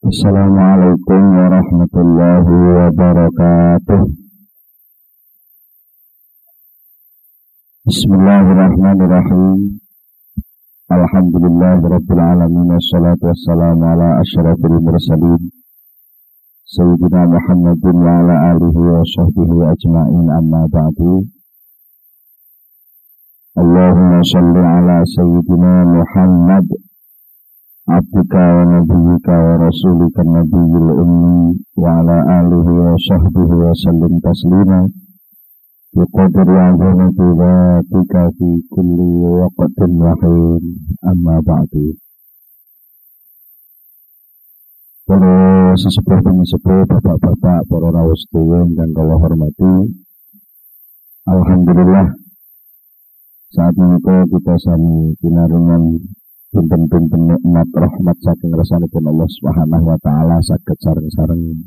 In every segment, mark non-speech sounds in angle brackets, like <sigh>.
Assalamualaikum warahmatullahi wabarakatuh. Bismillahirrahmanirrahim. Alhamdulillahirabbil alamin wassalatu wassalamu ala mursalin sayyidina Muhammadin wa ala alihi wa sahbihi ajmain amma ba'du. Allahumma salli ala sayyidina Muhammad ummi wa ala alihi wa sahbihi wa sallim taslima. Biqadri azamati dhatika fi kulli waqtin wa hin amma ba'du. Para sesepuh dan sesepuh, bapak-bapak, para rawus dan kalau hormati Alhamdulillah saat ini kita sami pinaringan pinten-pinten nikmat rahmat saking pun Allah Subhanahu wa taala saged sareng-sareng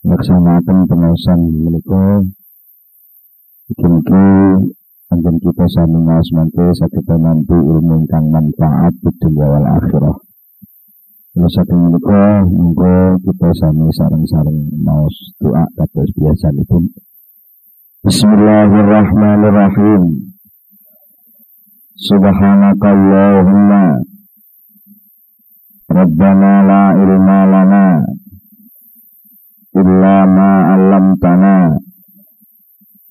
laksanaken pengawasan menika iki anjen kita sami ngaos mangke saged nampi ilmu ingkang manfaat di dunia wal akhirah. Lalu saking menika monggo kita sami sareng-sareng maos doa kados biasa Bismillahirrahmanirrahim. Subhanakallahumma. Rabbana la ilma ma 'allamtana.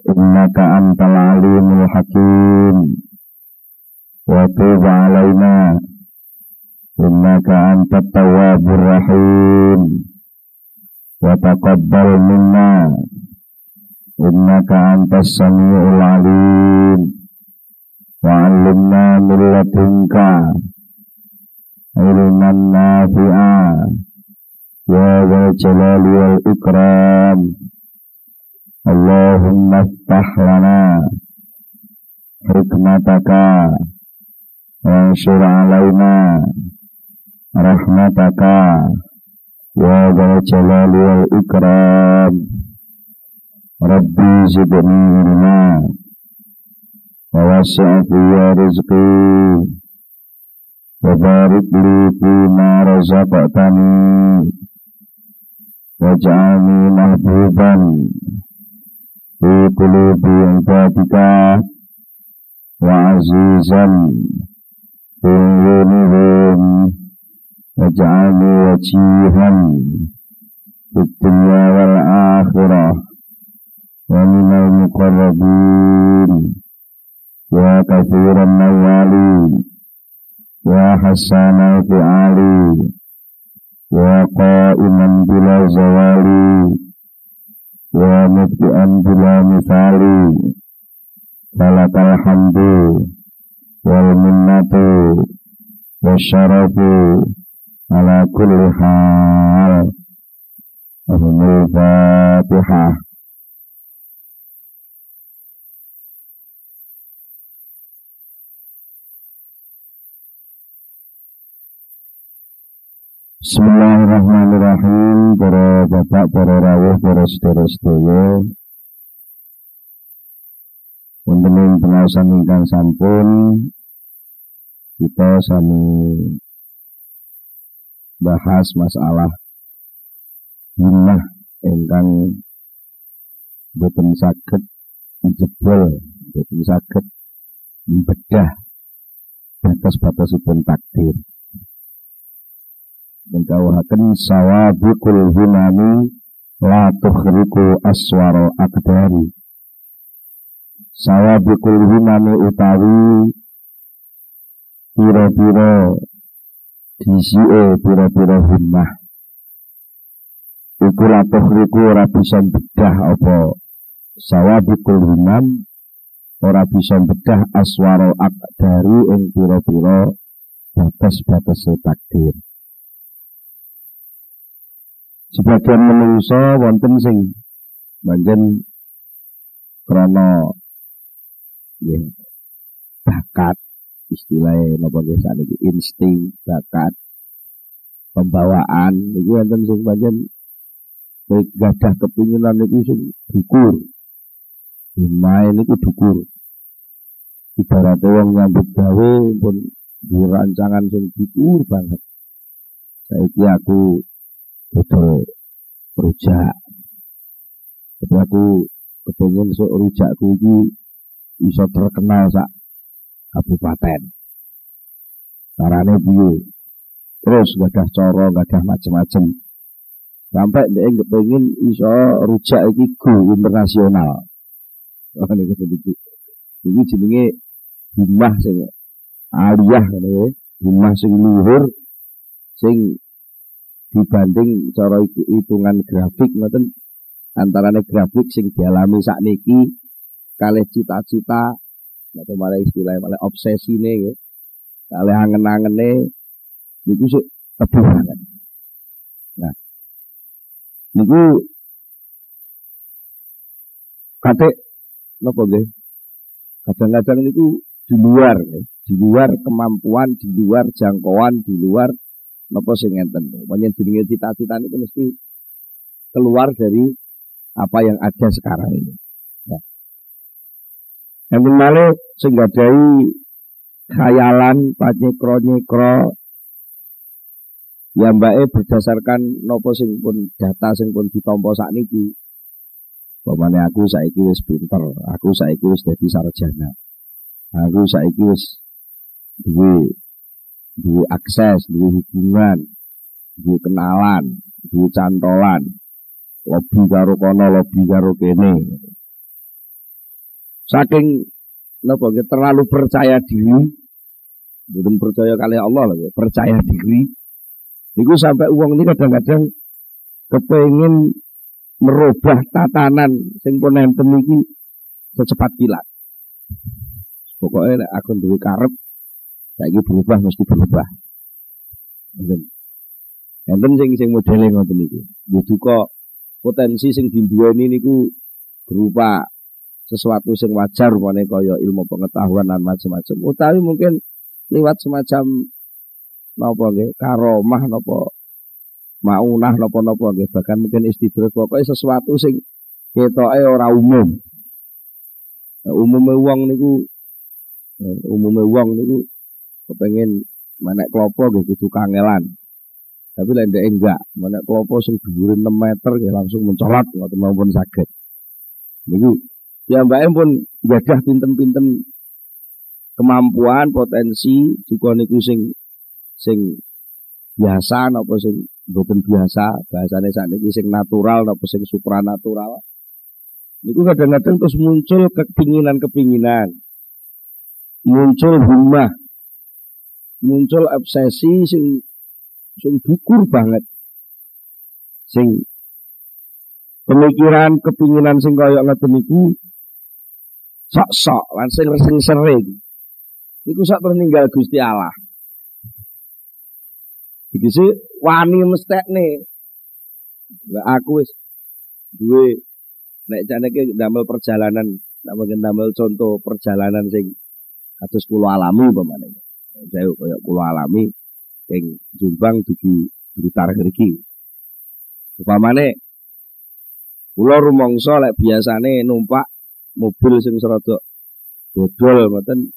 Innaka antal alimul hakim. Wa tub 'alaina innaka antat tawwabur rahim. Minna. Innaka antas samiul alim وعلمنا من لدنك علما نافعا يا ذا الجلال والإكرام اللهم افتح لنا حكمتك وانشر علينا رحمتك يا ذا الجلال والإكرام ربي زدني علما ووسع في رزقي وبارك لي فيما رزقتني واجعلني محبوبا في قلوب عبادك وعزيزا في عيونهم واجعلني وجيها في الدنيا والآخرة ومن المقربين يا كثير النوال يا حسان الفعال يا قائما بلا زوال يا مبدئا بلا مثال فلك الحمد والمنة والشرف على كل حال أهم الفاتحة Bismillahirrahmanirrahim. Para bapak, para rawuh, para saudara-saudara Untuk pengawasan ingkang sampun Kita sami bahas masalah Himmah ingkang Boten sakit Jebol Boten sakit Membedah Batas-batasipun takdir mengkawahaken sawabikul himami la tukhriku aswaro akdari. Sawabikul himami utawi pira-pira disike pira-pira himmah iku la tukhriku ora bisa bedah apa sawabikul himam ora bisa bedah aswaro akdari ing pira-pira batas-batas takdir sebagian menungso wonten sing banjen krana nggih bakat istilahnya napa nggih sakniki insting bakat pembawaan iki wonten sing banjen gadah kepinginan niku sing dukur. Main niku dukur. Ibaratnya wong nyambut gawe pun di rancangan sing dukur banget. Saiki aku betul rujak. Tapi aku kepengen sok rujakku iki iso terkenal sak kabupaten. Carane piye? Terus gadah cara, gadah macam-macam. Sampai dia kepengen iso rujak iki go internasional. Oh niku sedikit. Iki jenenge himmah sing aliyah ngono himmah sing luhur sing dibanding cara hitungan grafik ngoten antarane grafik sing dialami sakniki kalih cita-cita atau malah istilah malah obsesi nih ya. Kalih angen-angene niku sik tebuh banget. Nah, niku kate napa nggih? Kadang-kadang niku di luar, ya. di luar kemampuan, di luar jangkauan, di luar napa sing ngenten. Panjen jenenge cita-cita niku mesti keluar dari apa yang ada sekarang ini. Ya. Yang malah sehingga dari khayalan, panyekro-nyekro, ya mbak e berdasarkan nopo sing pun data sing pun ditompo saat ini. Pemane aku saiki wis pinter, aku saiki wis dadi sarjana. Aku saiki wis duwe duwe akses, duwe hubungan, duwe kenalan, duwe cantolan, Lobi karo kono, lobi karo kene. Saking napa terlalu percaya diri, belum percaya kali Allah lagi, percaya diri. Niku sampai uang ini kadang-kadang kepengen merubah tatanan sing pun enten iki secepat kilat. Pokoknya aku duwe karep saiki berubah mesti berubah. Enten. Enten sing sing modele ngoten iki. Duka potensi sing diduweni niku berupa sesuatu sing wajar rupane kaya ilmu pengetahuan dan macam-macam utawi mungkin lewat semacam napa nggih karomah napa maunah napa-napa nggih bahkan mungkin istidrat pokoke sesuatu sing ketoke ora umum nah, umume wong niku eh, umume wong niku kepengen menek klopo nggih kudu kangelan tapi lain dia enggak, mana kelompok sing dhuwure 6 meter ya langsung mencolot maupun sakit. Niku ya Mbak Em pun gadah pinten-pinten kemampuan, potensi juga niku sing sing biasa napa sing mboten biasa, bahasane sakniki sing natural napa sing supranatural. Niku kadang-kadang terus muncul kepinginan-kepinginan. Muncul humah. Muncul obsesi sing sing dukur banget. Sing pemikiran, kepinginan sing kaya ngoten niku sok-sok lan sing sering Niku sak ninggal Gusti Allah. Iki sih wani mestekne. Lah aku wis duwe nek jane iki ndamel perjalanan, ndamel ndamel contoh perjalanan sing kados kula alami umpamane. Saya kaya kula alami ing Jombang dugi Blitar mriki. Upamane kula rumangsa lek biasane numpak mobil sing serada dodol mboten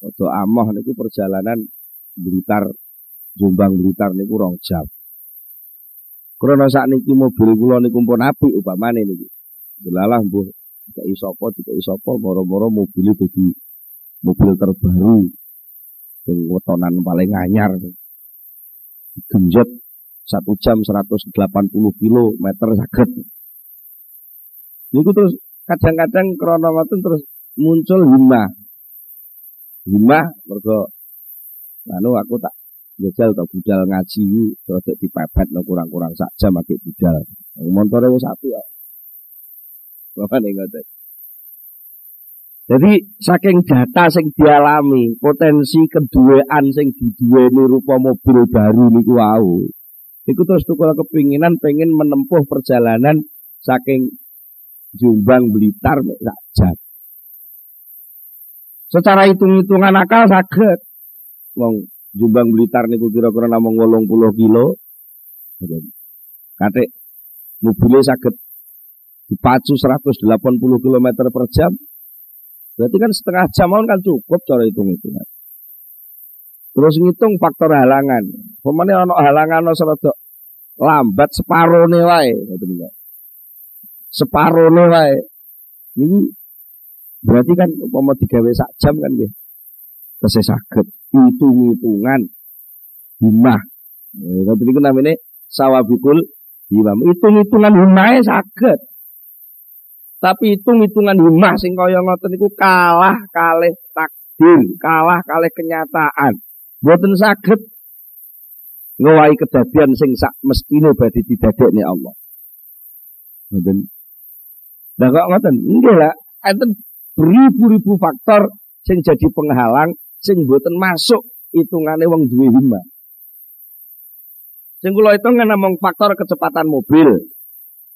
rada amoh niku perjalanan Blitar Jombang Blitar niku rong jam. Krana sakniki mobil kula niku pun apik upamane niki. Delalah mbuh tidak sapa tidak sapa moro-moro mobil dadi mobil terbaru sing wetonan paling anyar genjot satu jam 180 kilometer sakit. Niku terus kadang-kadang krono terus muncul lima. Lima mergo anu aku tak jajal tak budal ngaji terus dipepet no kurang-kurang sak jam akeh budal. Montore wis apik ya. Bapak ning ngoten. Jadi saking data sing dialami, potensi keduaan sing diduweni rupa mobil baru niku wau. Iku terus tukul kepinginan pengen menempuh perjalanan saking Jombang Blitar sak. Secara hitung-hitungan akal sakit. Wong Jombang Blitar niku kira-kira namung 80 kilo. Kate mobilnya sakit dipacu 180 km per jam Berarti kan setengah jam kan cukup cara hitung hitungan. Terus ngitung faktor halangan. Pemane ana halangan ana rada lambat wae ngoten Separone wae. Ini berarti kan umpama digawe sak jam kan nggih. Tesih saged hitung-hitungan himah. Ngoten niku namine sawabikul himam. Hitung-hitungan himahe saged. Tapi hitung-hitungan himah sing kaya ngoten niku kalah kalih takdir, kalah kalih kenyataan. Boten saged ngowahi kedadian sing sak mestine badhe didadekne Allah. Ngoten. Lah kok ngoten? Nggih lah, enten beribu-ribu faktor sing jadi penghalang sing boten masuk hitungane wong duwe himma. Sing kula hitung namung faktor kecepatan mobil.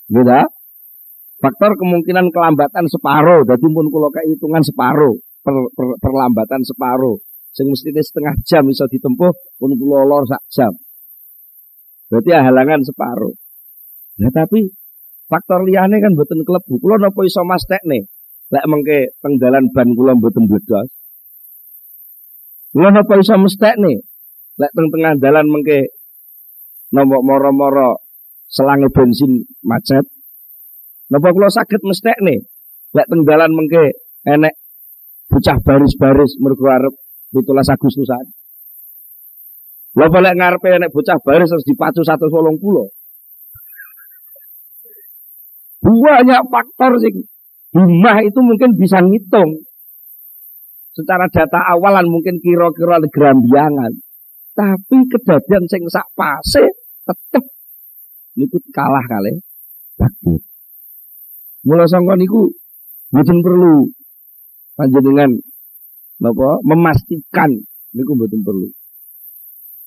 Gitu Faktor kemungkinan kelambatan separuh, jadi pun kula hitungan separuh, per, per, perlambatan separuh sing mestine setengah jam bisa ditempuh pun kula lor sak jam. Berarti halangan separuh. Ya tapi faktor liyane kan mboten klebu. Kula napa iso mastekne? Lek mengke teng dalan ban kula mboten bledos. Kula napa iso mestekne? Lek teng tengah dalan mengke nombok moro-moro selang bensin macet. Napa kula saged mestekne? Lek teng dalan mengke enek bocah baris-baris mergo arep 17 Agustusan. Lah balik ngarepe nek bocah baris harus dipacu 180. Banyak faktor sih. Himah itu mungkin bisa ngitung. Secara data awalan mungkin kira-kira gerambiangan. Tapi kejadian sing sak pase tetep niku kalah kali takdir. Mula sangka niku mboten perlu panjenengan napa memastikan niku mboten perlu.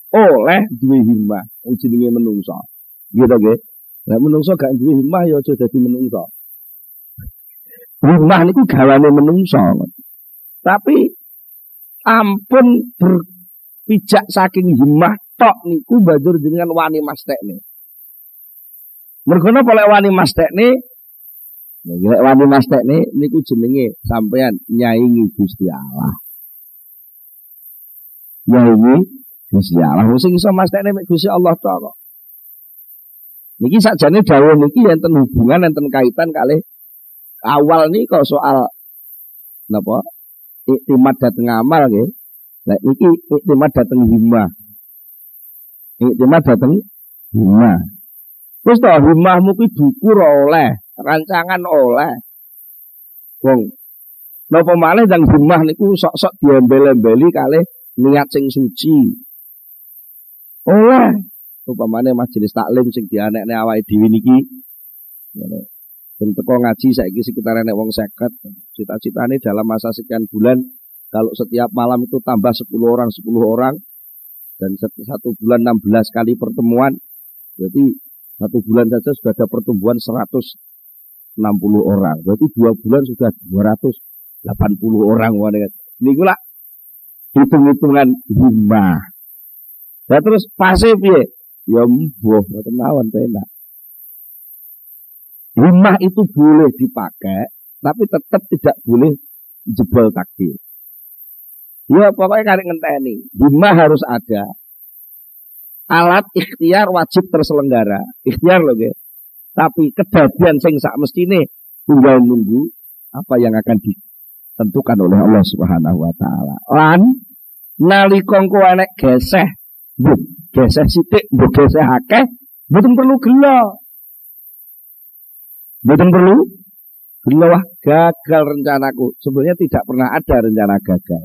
Oleh duwe himmah jenenge menungso. Gitu nggih. Lah menungso gak duwe himmah ya aja dadi menungso. Himmah niku gawane menungso. Tapi ampun berpijak saking himmah tok niku banjur jenengan wani mastekne. Mergo napa lek wani mastekne Nek wani mastekne niku jenenge sampean nyaingi Gusti Allah. Nyaingi Gusti Allah. Sing iso mastekne mek Gusti Allah tok Niki sakjane dawuh niki enten hubungan enten kaitan kali awal nih kok soal napa? Iktimat dateng amal nggih. Nah niki iktimat dateng himmah. Iktimat dateng himmah. Terus to himmahmu ki dukur oleh rancangan oleh. Wong napa malih dan rumah niku sok-sok diembel-embeli kalih niat sing suci. Oleh upamane majelis taklim sing dianekne awake dhewe niki. Dan teko ngaji saiki sekitar enek wong seket. Cita-citane dalam masa sekian bulan kalau setiap malam itu tambah 10 orang 10 orang dan satu bulan 16 kali pertemuan berarti satu bulan saja sudah ada pertumbuhan 100 60 orang. Berarti dua bulan sudah 280 orang. Ini gula hitung-hitungan lima. Ya terus pasif ya. Ya mbuh, mboten mawon enak. Itu boleh dipakai, tapi tetap tidak boleh jebol takdir. Ya pokoknya kali ngenteni. Lima harus ada. Alat ikhtiar wajib terselenggara. Ikhtiar loh ya. Tapi kejadian sing sak mestine tinggal nunggu apa yang akan ditentukan oleh Allah Subhanahu wa taala. Lan nalika engko enek geseh, mbok geseh sithik, mbok geseh akeh, mboten perlu gelo. Mboten perlu gelo wah gagal rencanaku. Sebenarnya tidak pernah ada rencana gagal.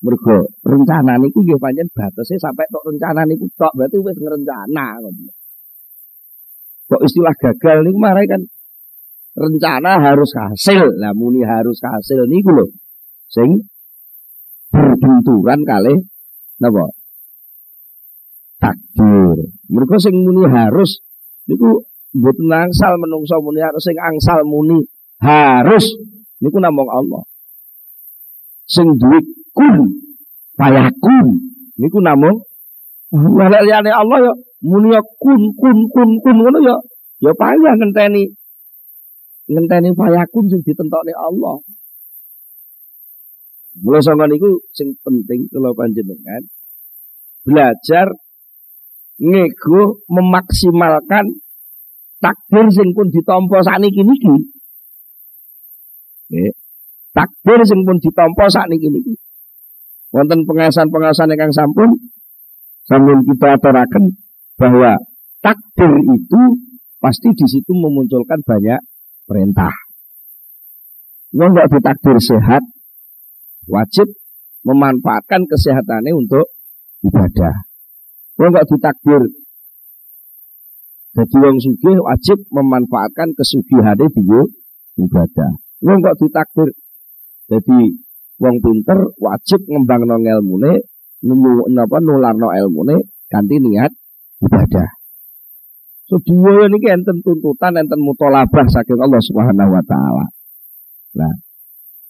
Mergo rencana niku nggih pancen batese sampai tok rencana niku tok berarti wis ngerencana ngono. Kok istilah gagal ini kemarin kan rencana harus hasil. Lah muni harus hasil niku lho. Sing berbenturan kali napa? Takdir. Mereka sing muni harus niku mboten angsal menungso muni harus sing angsal muni harus niku namung Allah. Sing duwe kun payakun niku namung Wala liyane Allah ya muni ya kun kun kun kun ngono ya ya payah ngenteni ngenteni payakun sing ditentokne Allah. Mula sanga niku sing penting kula panjenengan belajar ngego memaksimalkan takdir sing pun ditampa sakniki niki. Nggih. Takdir sing pun ditampa sakniki niki. Wonten pengasahan-pengasahan yang sampun sambil kita aturaken bahwa takdir itu pasti di situ memunculkan banyak perintah. Nggak ditakdir sehat, wajib memanfaatkan kesehatannya untuk ibadah. Nggak ditakdir jadi wong sugih wajib memanfaatkan kesugihannya di ibadah. Kok ditakdir jadi wong pinter wajib ngembang no ilmune napa nularno ilmune ganti niat ibadah. So dua ini enten tuntutan enten mutolabah saking Allah Subhanahu wa taala. Nah,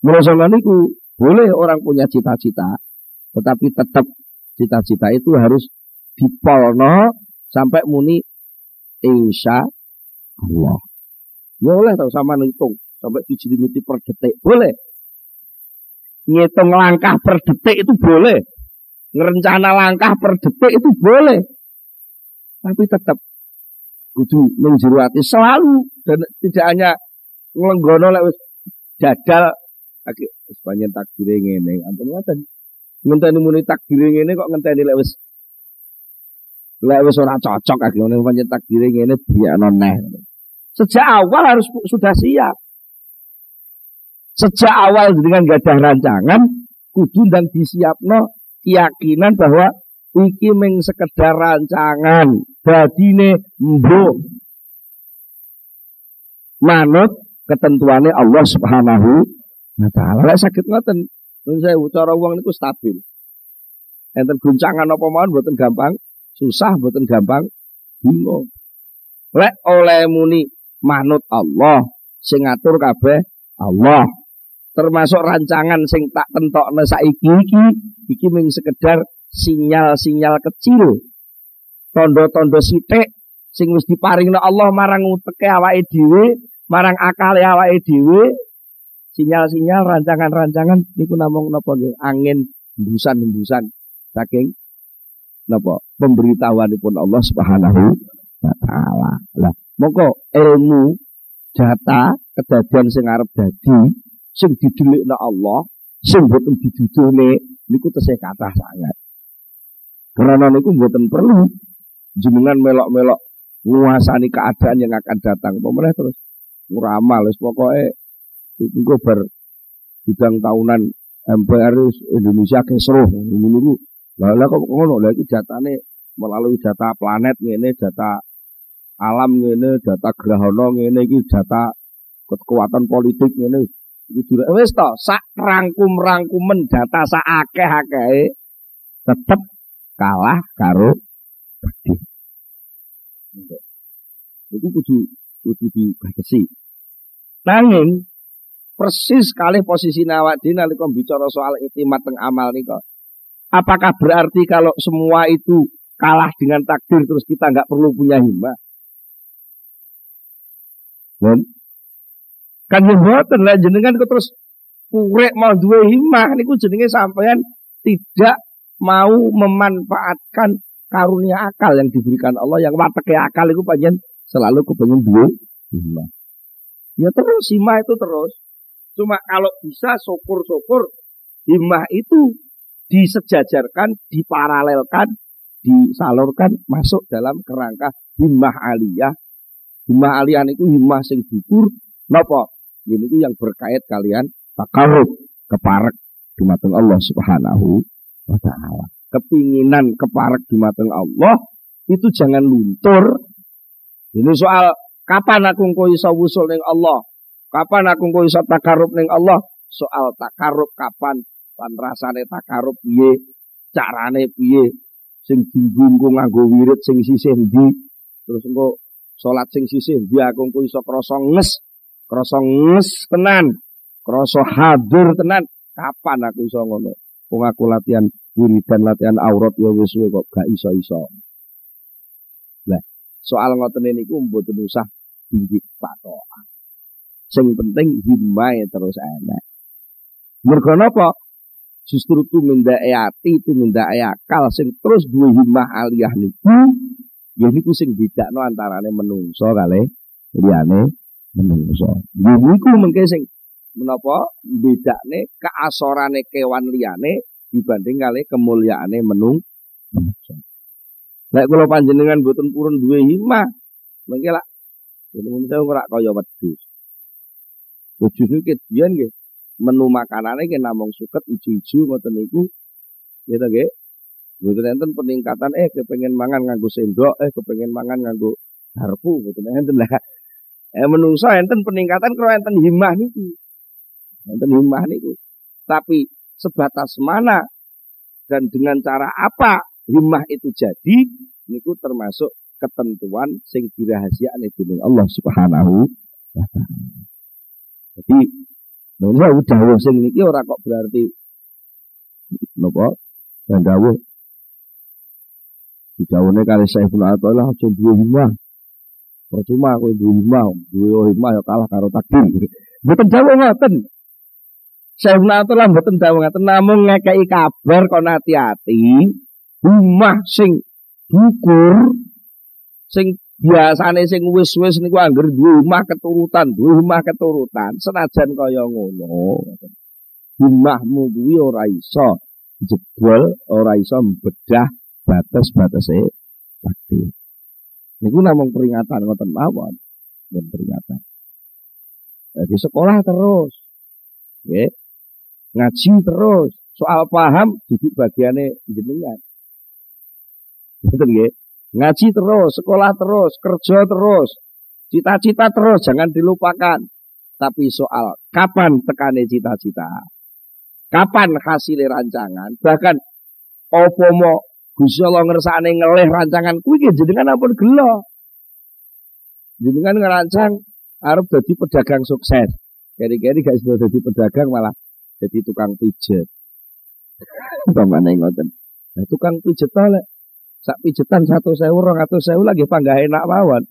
menurut niku boleh orang punya cita-cita, tetapi tetap cita-cita itu harus dipolno sampai muni insya Allah. Boleh tau sama ngitung sampai dijelimuti per detik, boleh. Ngitung langkah per detik itu boleh. Ngerencana langkah per detik itu boleh. Tapi tetap kudu menjeruati selalu dan tidak hanya ngelenggono lek wis dadal lagi sepanjang takdire ngene anten ngoten. Ngenteni muni takdire ngene kok ngenteni lek wis lek wis ora cocok lagi ngene pancen takdire ngene biakno neh. Sejak awal harus sudah siap. Sejak awal dengan gadah rancangan kudu dan disiapno keyakinan bahwa iki ming sekedar rancangan dadine mbok manut ketentuannya Allah Subhanahu wa taala. Lek sakit ngoten, saya cara uang niku stabil. Enten guncangan apa mawon mboten gampang, susah mboten gampang, bingung. Lek oleh muni manut Allah, sing ngatur kabeh Allah. Termasuk rancangan sing tak tentokne saiki iki, iki ming sekedar sinyal-sinyal kecil tondo-tondo sitik sing wis diparingno Allah marang uteke awake dhewe, marang akale awake dhewe. Sinyal-sinyal rancangan-rancangan niku namung napa nggih angin hembusan-hembusan saking napa pemberitahuanipun Allah Subhanahu wa taala. Lah, mongko ilmu data kedadian sing arep dadi sing didelikna Allah, sing boten diduduhne niku tesih kathah sangat. Karena niku mboten perlu jenengan melok-melok nguasani keadaan yang akan datang. Pemerintah terus nguramal, pokoknya itu ber bidang tahunan MPR Indonesia seru Ini lah kok ngono lagi datane melalui data planet ini data alam ini data grahana ini iki data kekuatan politik ini iki juga wis to sak rangkum-rangkumen data sak akeh-akeh tetep kalah karo. Itu kudu kudu dibatasi. Nanging persis kali posisi nawak di nalika bicara soal itimat teng amal nika. Apakah berarti kalau semua itu kalah dengan takdir terus kita nggak perlu punya himmah? Dan kan mboten lah jenengan kok terus kurek mau dua himmah niku jenenge sampean tidak mau memanfaatkan karunia akal yang diberikan Allah yang wateke akal itu panjang selalu kepengen dua hima. Ya terus hima itu terus. Cuma kalau bisa syukur-syukur hima itu disejajarkan, diparalelkan, disalurkan masuk dalam kerangka himah aliyah. Himah aliyah itu himah sing dukur napa? Ini itu yang berkait kalian takarub keparek di Allah Subhanahu wa taala kepinginan keparek di mata Allah itu jangan luntur. Ini soal kapan aku kau iso wusul ning Allah? Kapan aku kau iso takarub ning Allah? Soal takarub kapan lan rasane takarub piye? Carane piye? Sing dinggung nganggo wirid sing sisih ndi? Terus engko salat sing sisih ndi aku kau iso krasa nges, krasa nges tenan, krasa hadir tenan. Kapan aku iso ngono? Wong aku latihan wiridan latihan aurat ya wis kok gak iso-iso. Lah, soal ngoten niku mboten usah tinggi patokan. Sing penting himmahe terus enak. Mergo napa? justru tu minda ati minda akal sing terus duwe himmah aliyah niku ya niku sing bedakno antarane menungso kali liyane menungso. Ya niku mengke sing menapa bedakne keasorane kewan liyane dibanding kali kemuliaane menung. Lek kula panjenengan boten purun duwe himmah, mengke lak menungso ora kaya wedhus. Wedhus iki biyen nggih menu makanannya ki namung suket ijo-ijo ngoten niku. Gitu nggih. Mboten enten peningkatan eh kepengen mangan nganggo sendok, eh kepengen mangan nganggo garpu gitu enten lah. Eh menungso enten peningkatan kalau enten himmah niku. Enten himmah niku. Tapi sebatas mana dan dengan cara apa himmah itu jadi niku termasuk ketentuan sing dirahasiakan dening Allah Subhanahu wa taala. Jadi Nona dawuh sing niki ora kok berarti napa? Dan dawuh Didawuhne kali Saiful Athaillah aja duwe himah. Percuma kowe duwe himah, duwe himah ya kalah karo takdir. Mboten dawuh ngoten. Saiful Athaillah mboten dawuh ngoten namung ngekeki kabar kon hati-hati. Himah sing dukur sing biasane sing wis-wis niku angger duwe himah keturutan, duwe himah keturutan senajan kaya ngono. Himahmu kuwi ora iso jebol, ora iso bedah batas-batasnya takdir. Niku namung peringatan ngoten mawon, dan peringatan. Jadi sekolah terus, ya. Ngaji terus, soal paham duduk bagiannya jenengan. Betul ya? Ngaji terus, sekolah terus, kerja terus, cita-cita terus, jangan dilupakan. Tapi soal kapan tekane cita-cita, kapan hasil rancangan, bahkan opo mau Gusti Allah ngersane ngelih rancangan kuwi jenengan ampun gelo. Jenengan ngerancang arep dadi pedagang sukses. Keri-keri gak sudah dadi pedagang malah jadi tukang pijet. Pamane ngoten. Nah, tukang pijet lek sak pijetan satu sewu rong atau sewu lagi panggah enak mawon.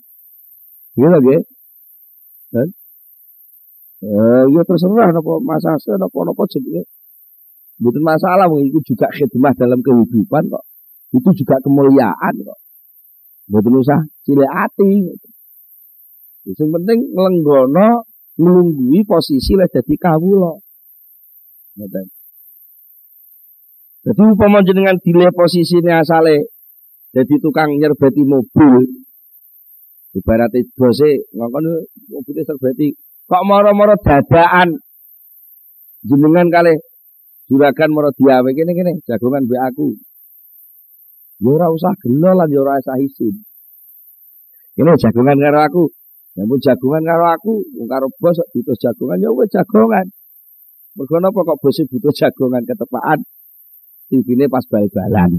Gitu lagi. Dan eh, ya terserah nopo masase nopo nopo jenenge. Bukan masalah, itu juga khidmah dalam kehidupan kok. Itu juga kemuliaan kok. Mboten usah cilik ati. Yang penting nglenggono nglunggui posisi lah dadi kawula. Jadi umpama jenengan dile posisinya asale jadi tukang nyerbeti mobil. Ibaratnya bose ngomong mobilnya serbeti kok moro-moro dadaan jenengan kali juragan moro diawe kene kene jagongan be aku Ya ora usah gelo lan ya ora usah isin. Ini jagongan karo aku. Ya jagongan karo aku, karo bos butuh jagongan ya wis jagongan. Mergo napa kok bos butuh jagongan ketepaan TV-ne pas bal-balan.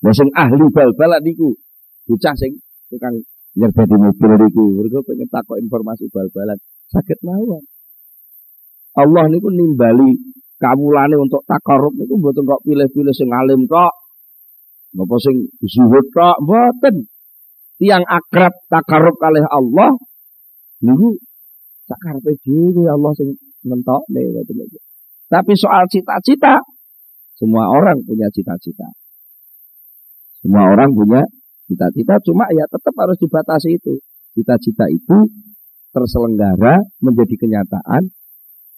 Nah sing ahli bal-balan niku bocah sing tukang nyerbeti mobil niku. Mergo pengen takok informasi bal-balan. Sakit mawon. Allah niku nimbali kawulane untuk takarub niku mboten kok pilih-pilih sing alim tok. Napa sing zuhud tok mboten. Tiang akrab takarub kalih Allah niku sakarepe dhewe Allah sing nentokne ngoten niku. Tapi soal cita-cita semua orang punya cita-cita. Semua orang punya cita-cita cuma ya tetap harus dibatasi itu. Cita-cita itu terselenggara menjadi kenyataan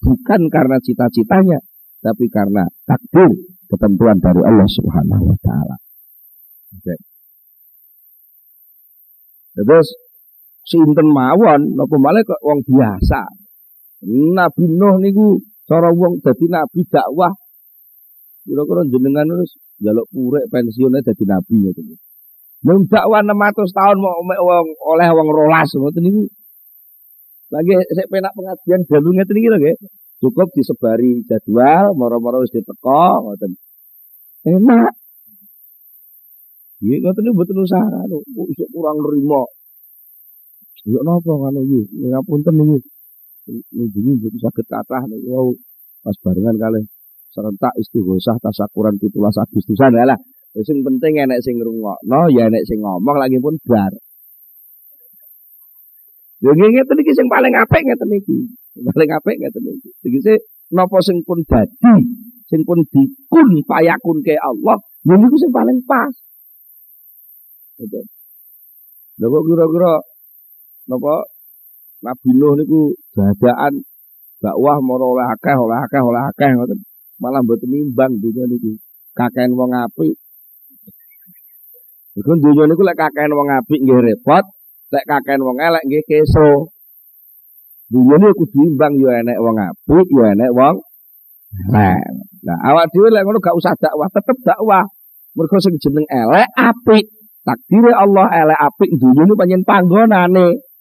bukan karena cita-citanya tapi karena takdir ketentuan dari Allah Subhanahu wa taala. Terus sinten mawon napa malah kok wong biasa. Nabi Nuh niku cara wong dadi nabi dakwah kira-kira jenengan terus jaluk purek pensiunnya dadi nabi ngoten. Wong dakwah 600 tahun mau wong oleh wong rolas ngoten niku. Lagi saya penak pengajian baru ngeten iki lho nggih. Cukup disebari jadwal, moro-moro wis diteko ngoten. Enak. Iya ngoten niku mboten usaha anu, isuk kurang nerima. Ya napa ngono iki? Ngapunten niku. Njenengan mboten saged kathah niku pas barengan kalih serentak istighosah tasakuran 17 Agustusan lah. Sing penting enek sing ngrungokno, ya enek sing ngomong lagi pun bar. Ya ngeten iki sing paling apik ngeten iki. Paling apik ngeten iki. Tegese napa sing pun dadi, sing pun dikun payakun ke Allah, ya niku sing paling pas. Gitu. Lha kira-kira napa Nabi Nuh niku dadaan dakwah moro oleh akeh oleh akeh oleh akeh ngoten. Malah mboten nimbang dunya niku. Kakean wong apik. Iku dunya niku lek kakean wong apik nggih repot, lek kakean wong elek nggih keso. Dunia ini kudu imbang yo enek wong apik, yo enek wong elek. Nah, awak dhewe lek ngono gak usah dakwah, tetep dakwah. Mergo sing jeneng elek apik. Takdir Allah elek apik dunia ini panjen panggonane.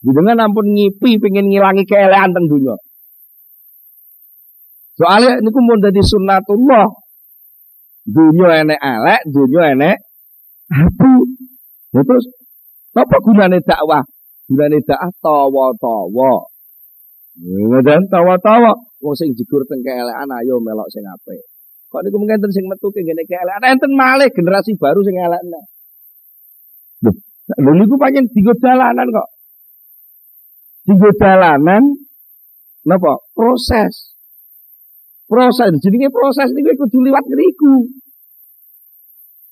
Dengan ampun ngipi pengen ngilangi keelean teng dunia. Soalnya ini pun dari sunnatullah. Dunia enek elek, dunia enek apik. Ya terus apa gunane dakwah? Gunane dakwah tawa-tawa. Ngoten tawa-tawa wong sing jegur teng keelekan ayo melok sing apik. Kok niku mungkin sing metu kene keelekan enten malih generasi baru sing elekna. Lho niku pancen digo dalanan kok. Digo dalanan napa? Proses. Proses jenenge proses niku kudu liwat ngriku.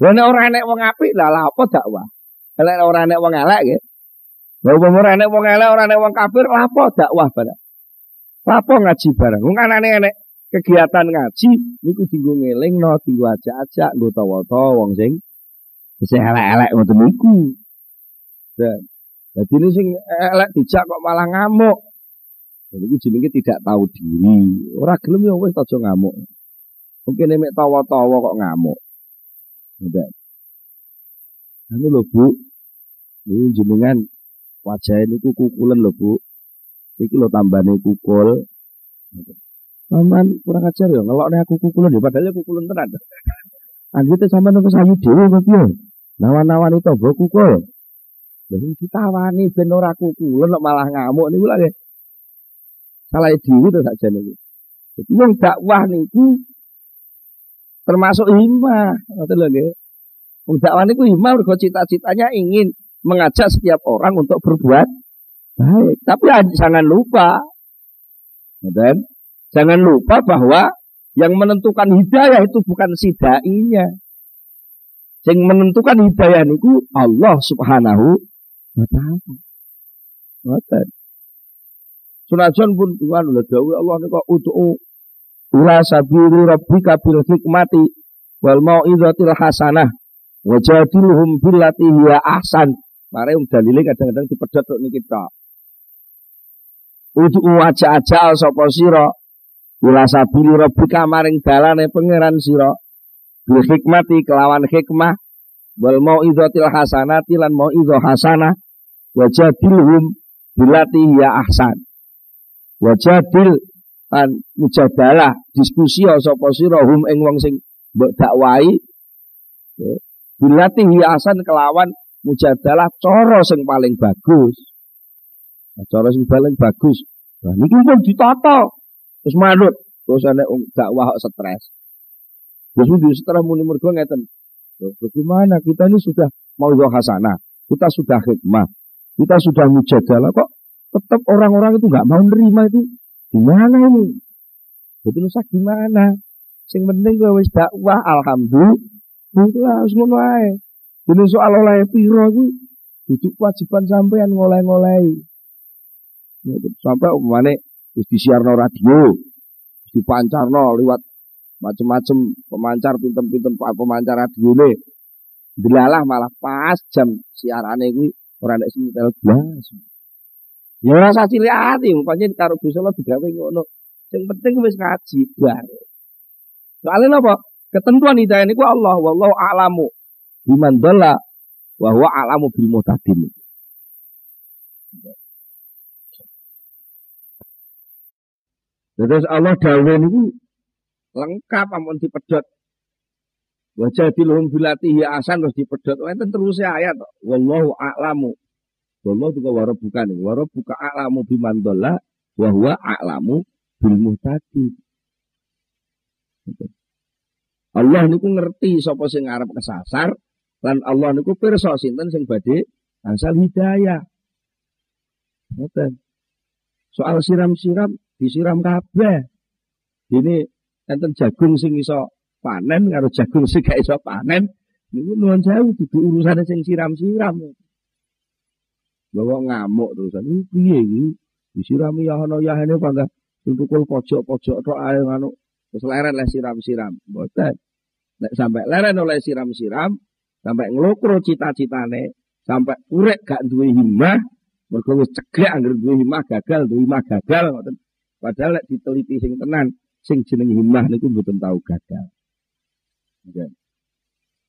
Lah nek ora enek wong apik lah lha apa dakwah? Nek ora enek wong elek nggih. Lah umpama ora enek wong elek, ora enek wong kafir, lha apa dakwah barang? Apa ngaji barang? Wong anane enek kegiatan ngaji niku dienggo ngelingno, dienggo ajak-ajak, nggo tawa-tawa wong sing sing elek-elek ngoten niku. Dan jadi ini sing elek dijak kok malah ngamuk. Jadi itu jenenge tidak tahu diri. Ora gelem ya wis aja ngamuk. Mungkin emek tawa-tawa kok ngamuk. Udah. Ini lho Bu. Ini jenengan wajah ini kukulan lho Bu. Iki lho tambahane kukul. Paman kurang ajar ya ngelokne aku kukulan ya padahal kukulan tenan. Anjir sampean nang sayu dhewe kok piye? Nawan-nawan itu mbok kukul. Jadi ditawani ben ora kukulen kok malah ngamuk niku lho. Salah dhewe to sakjane niku. Jadi wong dakwah niku termasuk himah, ngoten lho nggih. Wong dakwah niku himah mergo cita-citanya ingin mengajak setiap orang untuk berbuat baik. Tapi jangan lupa, dan jangan lupa bahwa yang menentukan hidayah itu bukan si dai-nya. Yang menentukan hidayah niku Allah Subhanahu Ngoten. Ngoten. Sunajan pun Tuhan lho dawuh Allah nika utu'u ila sabili rabbika bil hikmati wal mau'izatil hasanah wajadilhum billati hiya ahsan. Mare um dalile kadang-kadang dipedhot tok niki tok. Utu'u aja-aja sapa sira ila sabili rabbika maring dalane pangeran sira bil hikmati kelawan hikmah wal mau'izatil hasanati lan mau'izah hasanah wajadilhum bilati ya ahsan. Wajadil kan mujadalah diskusi sapa sira hum ing wong sing mbok dakwahi bilati ya ahsan kelawan mujadalah cara sing paling bagus. Cara sing paling bagus. Nah niki pun ditata terus manut terus ana dakwah stres. Terus di setelah muni mergo ngeten. Bagaimana kita ini sudah mau hasanah, kita sudah hikmah, kita sudah mujadalah kok tetap orang-orang itu nggak mau nerima itu. Gimana ini? Itu nusa gimana? Sing penting gue wis dakwah alhamdulillah harus ae. Ini soal oleh piro iku duduk kewajiban sampean ngoleh-ngoleh. Sampai umane wis disiarno radio, dipancarno lewat macam-macam pemancar pinten-pinten pemancar radio ne. Delalah malah pas jam siarane kuwi Ora nek sintel blas. Ya ora usah cilik ati, pancen karo Gusti Allah digawe ngono. Sing penting wis ngaji bar. Soalnya apa? Ketentuan hidayah niku Allah, wallahu a'lamu biman dhalla wa huwa a'lamu bil muhtadin. Terus Allah dawuh niku lengkap ampun dipedhot Wajah dilhum bilatihi asan terus dipedot. Enten terus ayat. Wallahu a'lamu. Wallahu juga waro bukan. Waro buka a'lamu bimandola. Wahwa a'lamu bil muhtadi. Allah niku ngerti sapa sing arep kesasar lan Allah niku pirsa sinten sing badhe asal hidayah. Ngoten. Soal siram-siram disiram kabeh. Ini enten jagung sing iso panen karo jagung sing gak iso panen. Niku nuwun sewu dudu urusane sing siram-siram. Bawa ngamuk terusan. Ini piye iki? Disirami ya ana yahene pangga tuntukul pojok-pojok tok ae ngono. Terus leren le siram-siram. Mboten. Nek sampai leren oleh siram-siram, sampai ngelokro cita-citane, sampai urek gak duwe himmah, mergo wis cegek anggere duwe himmah gagal, duwe himmah gagal ngoten. Padahal nek diteliti sing tenan, sing jeneng himmah niku mboten tau gagal. Nggih.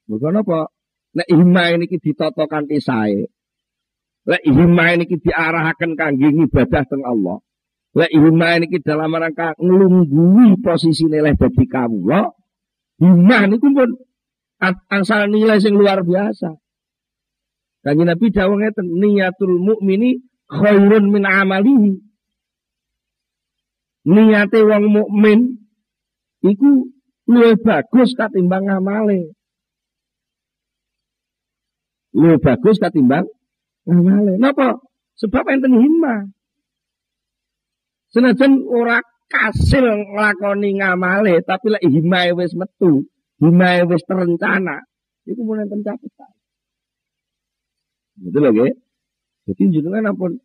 Mergo napa? Nek himmah niki ditata kanthi sae. Lek himmah niki diarahaken kangge ibadah teng Allah. Lek himmah niki dalam rangka nglunggui posisi nilai dadi kawula, himmah niku pun asal nilai sing luar biasa. Kanjeng Nabi dawuh ngeten, niatul mukmini khairun min amalihi. Niate wong mukmin iku luwih bagus katimbang amale. Luwih bagus katimbang amale. Napa? Sebab enten himmah. Senajan ora kasil nglakoni ngamale, tapi lek himmah wis metu, himmah wis terencana, iku mun enten catetan. Betul lagi. Jadi jenengan ampun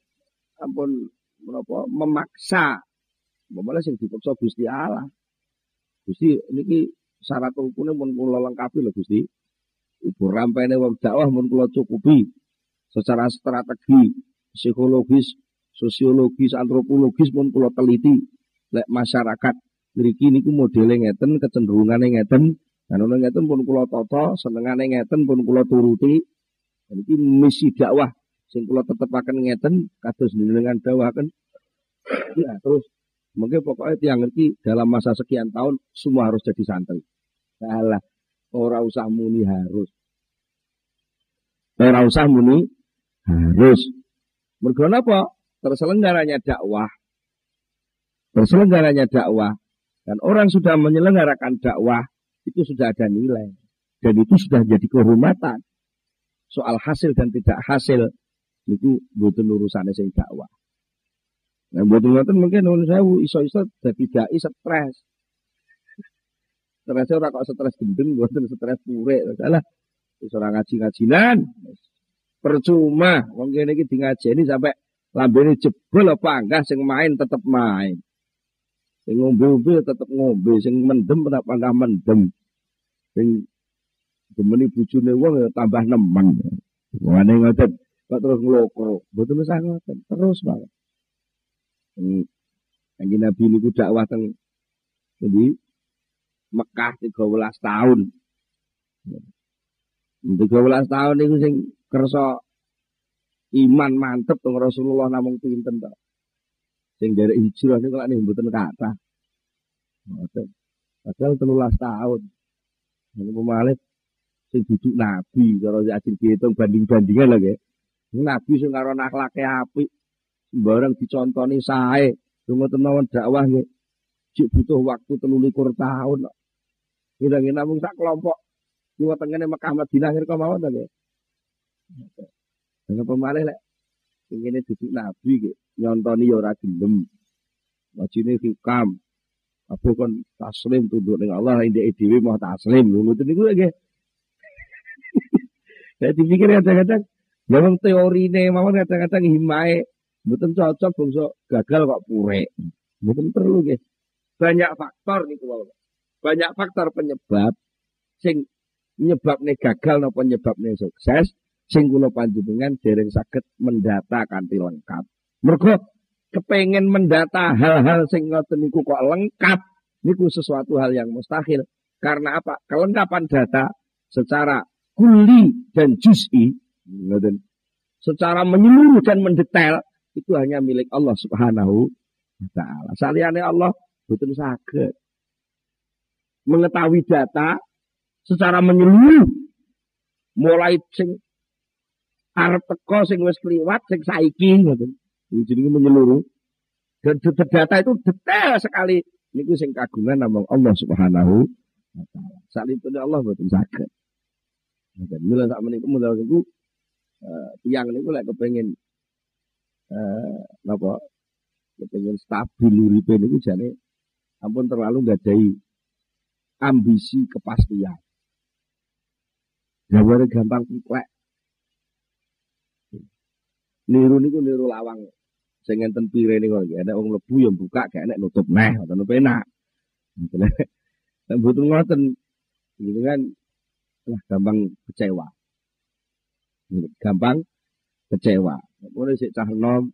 ampun menapa memaksa. Malah sing dipaksa Gusti Allah. Gusti niki syarat rukune mun kula lengkapi lho Gusti. Ibu rampene wong dakwah mun kula cukupi secara strategi, psikologis, sosiologis, antropologis mun kula teliti lek masyarakat mriki niku modele ngeten, kecenderungane ngeten, dan ono ngeten pun kula tata, senengane ngeten pun kula turuti, dan ini misi dakwah sing kula tetepaken ngeten kados dengan dakwahaken. Ya, terus mungkin pokoknya tiang ngerti dalam masa sekian tahun semua harus jadi santri. Salah, ora usah muni harus. Ora usah muni harus. Mergo apa? Terselenggaranya dakwah. Terselenggaranya dakwah dan orang sudah menyelenggarakan dakwah itu sudah ada nilai dan itu sudah jadi kehormatan soal hasil dan tidak hasil itu butuh urusan sing dakwah. Nah, buat ngoten mungkin nuwun saya iso-iso dadi dai stres. Stres ora kok stres gendeng, mboten stres pure. Salah. Wis ora ngaji-ngajinan. Percuma wong kene iki dingajeni sampai lambene jebol apa enggak sing main tetep main. Sing ngombe-ngombe tetep ngombe, sing mendem ora panggah mendem. Sing Demeni bojone wong ya tambah nemen. Wane ngoten kok terus nglokro. Mboten usah ngoten, terus banget. Kanjeng Nabi niku dakwah teng jadi Mekah 13 tahun. 13 tahun niku sing kersa iman mantep teng Rasulullah namung pinten to. Sing dari hijrah niku lak mboten kathah. Ngoten. Padahal 13 tahun. Niku malih sing duduk nabi cara ajeng diitung banding-bandingan lho nggih. Nabi sing karo akhlake apik, sembarang dicontoni sae, lunga tenawan dakwah nggih. Cik butuh waktu 23 tahun. Kira-kira namung sak kelompok kiwa tengene Mekah Madinah akhir kemawon to nggih. Dengan pemalih lek ingine duduk nabi nggih, nyontoni ya ora gelem. Wajine hikam. Apa kon taslim tunduk ning Allah indeke dhewe mau taslim. Ngoten niku nggih. <laughs> Saya dipikir kadang-kadang, memang teori ini, memang kadang-kadang himai, betul cocok, bangsa gagal kok pure. Betul perlu guys. Banyak faktor nih kalau banyak faktor penyebab, sing penyebabnya gagal no penyebabnya sukses, sing kula panjenengan dereng sakit mendata kanthi lengkap. Mergo kepengen mendata hal-hal sing ngoten niku kok lengkap, niku sesuatu hal yang mustahil. Karena apa? Kelengkapan data secara kuli dan juz'i secara menyeluruh dan mendetail itu hanya milik Allah Subhanahu wa taala. Saliyane Allah betul sakit mengetahui data secara menyeluruh mulai sing arep teko sing wis kliwat sing saiki ngoten. Jenenge menyeluruh. Dan data itu detail sekali. Niku sing kagungan nama Allah Subhanahu wa taala. Salintune Allah betul sakit. Mula sak meniku mula niku uh, tiang niku lek kepengin eh napa kepengin stabil uripe niku jane Ampun terlalu gadai ambisi kepastian. Jawabnya gampang kuklek. Niru niku niru lawang. Sing ngenten pire niku ana wong lebu yang buka gak enek nutup neh ngoten penak. <laughs> Nek mboten ngoten gitu kan lah gampang kecewa. Gampang kecewa. Mulai sik cah nom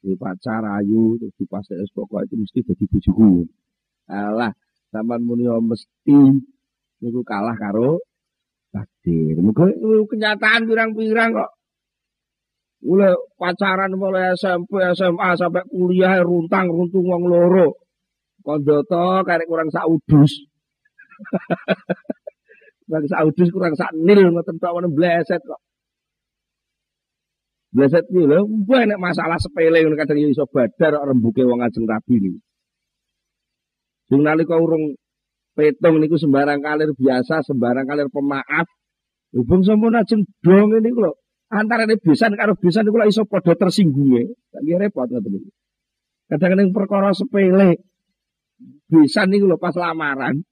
di pacar ayu terus di pas pokok itu mesti jadi bojoku. Alah, sampean muni mesti niku kalah karo takdir. Muga kenyataan pirang-pirang kok. Mulai pacaran mulai SMP, SMA sampai kuliah runtang runtung wong loro. Kondoto karek kurang sak udus. <laughs> kurang sak udus kurang sak nil ngoten bleset kok. Bleset iki lho, nek masalah sepele ngono kadang iso badar kok rembuke wong ajeng rabi niku. Sing nalika urung petung niku sembarang kalir biasa, sembarang kalir pemaaf. Hubung sampun ajeng dong niku lho. Antara ini besan karo besan itu iso podo tersinggung ya. Tak repot ngoten niku. Kadang-kadang perkara sepele. Besan niku lho pas lamaran.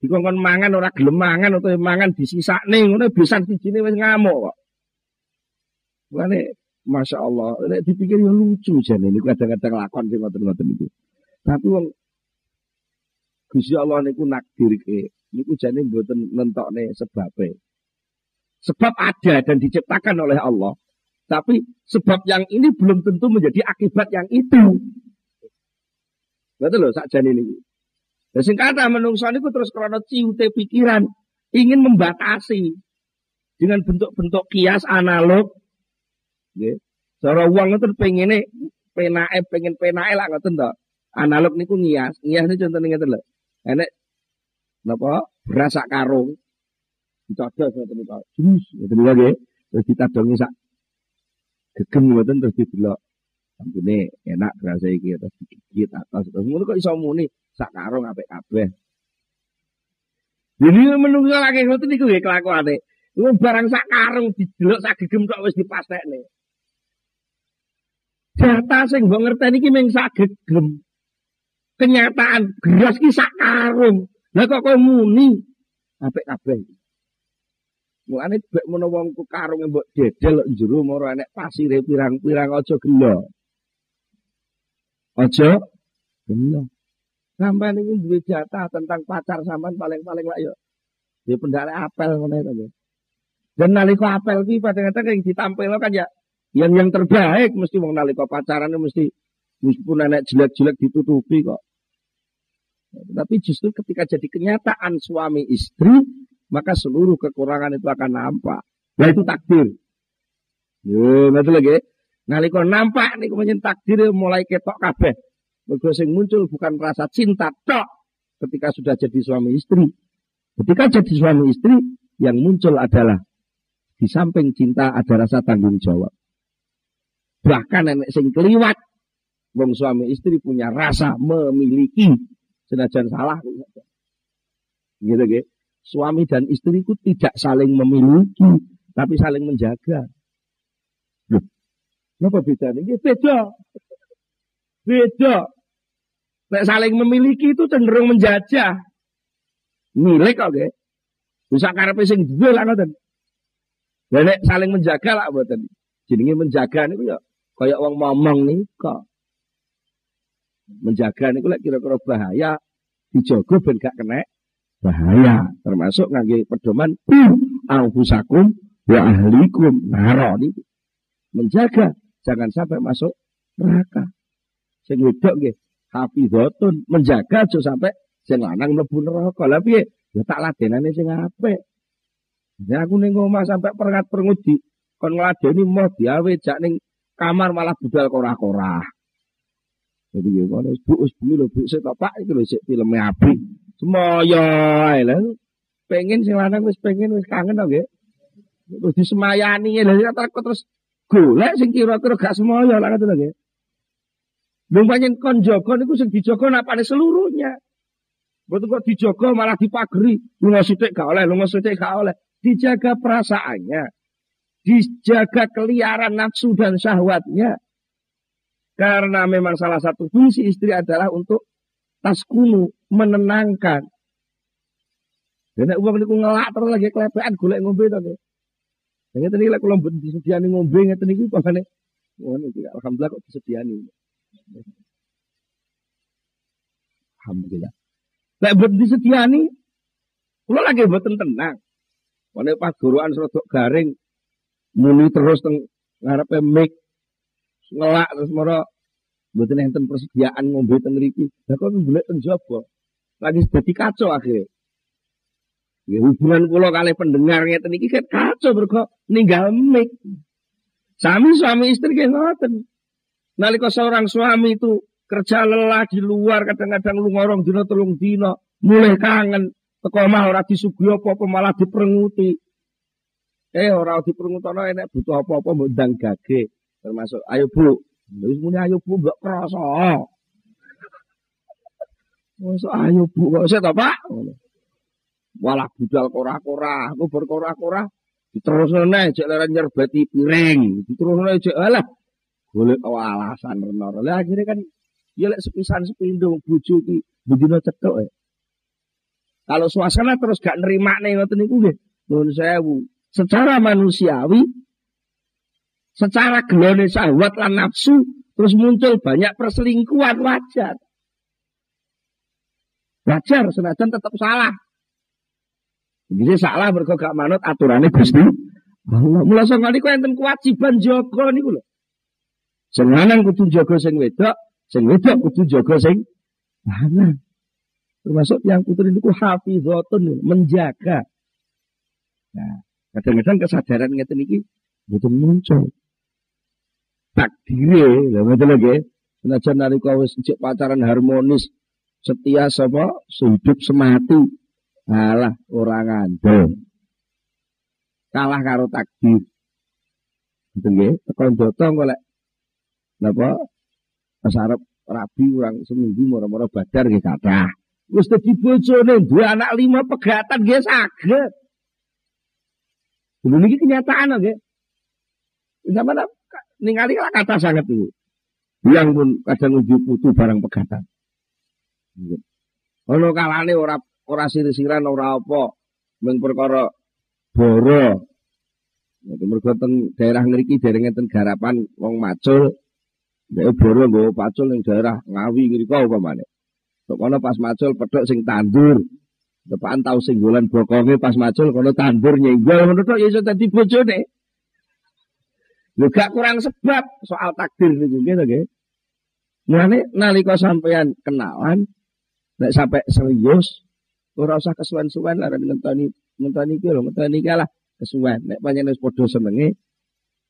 Dikongkon mangan ora gelem mangan utawa mangan disisakne ngono besan sijine wis ngamuk kok. Masya Allah, nek dipikir ya lucu jane niku kadang-kadang lakon sing ngoten-ngoten niku. Tapi wong Gusti Allah niku nakdirke, niku jane mboten nentokne sebabe. Sebab ada dan diciptakan oleh Allah. Tapi sebab yang ini belum tentu menjadi akibat yang itu. Betul loh, sakjane ini. Dan sing kata menungso niku terus karena ciute pikiran ingin membatasi dengan bentuk-bentuk kias analog. Nggih. Cara wong itu pengene penae pengen penae lah ngoten to. Analog niku ngias. Ngias niku contohnya ngeten lho. Enek napa berasa karung dicodot ngoten niku. Jus ngoten niku nggih. Terus ditadongi sak gegem ngoten terus didelok. Sampune enak rasa iki terus digigit atas. Terus ngono kok iso muni sak karung apik kabeh. Jadi menunggu lagi ngoten niku nggih kelakuane. Iku barang sak karung didelok sak gegem tok wis dipastekne. Data sing mbok ngerteni iki mung sak gegem. Kenyataan beras ki sak karung. Lah kok kowe muni apik kabeh. Mulane bek menawa wong karung mbok dedel njero moro enek pasire pirang-pirang aja gelo. Aja gelo. Sampai ini duwe jatah tentang pacar sampean paling-paling lah yo. Ya pendale apel ngono itu. Dan nalika apel ki kadang-kadang yang ditampil kan ya yang yang terbaik mesti wong nalika pacaran mesti meskipun enek jelek-jelek ditutupi kok. Tapi justru ketika jadi kenyataan suami istri maka seluruh kekurangan itu akan nampak. Nah itu takdir. Ya, betul lagi. Nalika nampak nih kemudian takdir mulai ketok kabeh. Mergo sing muncul bukan rasa cinta tok ketika sudah jadi suami istri. Ketika jadi suami istri yang muncul adalah di samping cinta ada rasa tanggung jawab. Bahkan nenek sing keliwat wong suami istri punya rasa memiliki senajan salah gitu gitu suami dan istriku tidak saling memiliki, tapi saling menjaga. Loh, beda ini? Beda. Beda. Nek saling memiliki itu cenderung menjajah. Milik kok, okay? Bisa karepe sing duwe lah ngoten. Nek saling menjaga lah mboten. Jenenge menjaga niku ya kaya wong ngomong kok. Menjaga niku lek kira-kira bahaya dijogo ben gak kena bahaya termasuk ngangge pedoman anfusakum wa ahlikum naro. Menjaga jangan sampai masuk neraka. Sing wedok nggih hafizatun menjaga aja sampai sing lanang mlebu neraka. Lha piye? Ya tak ladenane sing apik. Ya aku ning omah sampai perengat perengut kon ngladeni mau diawe jak ning kamar malah budal korah-korah jadi gimana bu us bu lho bu sik pak iki lho filme apik Semoyo ae lho. Pengen sing lanang wis pengen wis kangen to nggih. Wis disemayani lha terus golek sing kira-kira gak semoyo lah ngoten nggih. Lha pancen kon jaga niku sing dijaga napane seluruhnya. Betul kok dijaga malah dipageri, lunga sithik gak oleh, lunga sithik gak oleh. Dijaga perasaannya. Dijaga keliaran nafsu dan syahwatnya. Karena memang salah satu fungsi istri adalah untuk taskunu menenangkan. Dan nek wong niku ngelak terus lagi kelepean golek ngombe to nggih. Ya ngeten iki lek kula disediani ngombe ngeten iki pamane ngono alhamdulillah kok disediani. Alhamdulillah. Lek mboten disediani kula lagi mboten tenang. Wane pas gorokan rodok garing muni terus teng ngarepe mik ngelak terus mara mboten enten persediaan ngombe teng mriki. Lah kok golek teng jaba. Lagi dadi kacau akhirnya. Ya, hubungan kula kali pendengar ngeten iki kan kacau mergo ninggal mik. Sami suami istri kayak ngoten. Nalika seorang suami itu kerja lelah di luar kadang-kadang lu ngorong dino telung dino mulai kangen teko mah ora disuguhi apa-apa malah diperenguti. Eh ora diperengutono enek butuh apa-apa mbok ndang gage termasuk ayo Bu. Wis muni ayo Bu mbok krasa. Masa ayo Bu kok usah Pak? Walah budal kora-kora, aku berkora-kora diterusno nek cek leren nyerbeti piring, diterusno cek alah golek alasan renor. Lah akhirnya kan ya lek sepisan sepindo bojo iki bendina cetok ya. Kalau suasana terus gak nerima nih ngoten niku nggih. Nuwun sewu. Secara manusiawi secara gelone syahwat lan nafsu terus muncul banyak perselingkuhan wajar. Wajar senajan tetap salah. Jadi salah mergo gak manut aturane Gusti Allah. Mula sing niku enten kewajiban jaga niku lho. Sing lanang kudu jaga sing wedok, sing wedok kudu jaga sing lanang. Termasuk yang putri niku hafizatun menjaga. Nah, kadang-kadang kesadaran ngeten iki betul muncul. Takdire, lha ngoten lho Senajan nalika wis cek pacaran harmonis, setia sapa sehidup semati Alah orang ngandel. Kalah karo takdir. Gitu nggih, tekan dotong golek napa pas arep rabi orang seminggu moro-moro badar nggih kathah. Wis dadi bojone duwe anak lima pegatan nggih saged. Dulu niki kenyataan nggih. Zaman ningali lah kata sangat itu. Yang pun kadang uji putu barang pegatan. Ono kalane ora ora sir-siran ora apa. Mung perkara boro. Nek mergo teng daerah ngriki dereng enten garapan wong macul. Nek boro nggo pacul ning daerah Ngawi ngriko upamane kok kono pas macul pedhok sing tandur depan tau singgolan bokonge pas macul kono tandur nyenggol ngono tok ya iso dadi bojone Lho gak kurang sebab soal takdir niku nggih to nggih. Mulane nalika sampean kenalan nek sampai serius Ora usah kesuwen-suwen lah ngenteni ngenteni iki lho, ngenteni iki lah kesuwen. Nek panjenengan wis padha senenge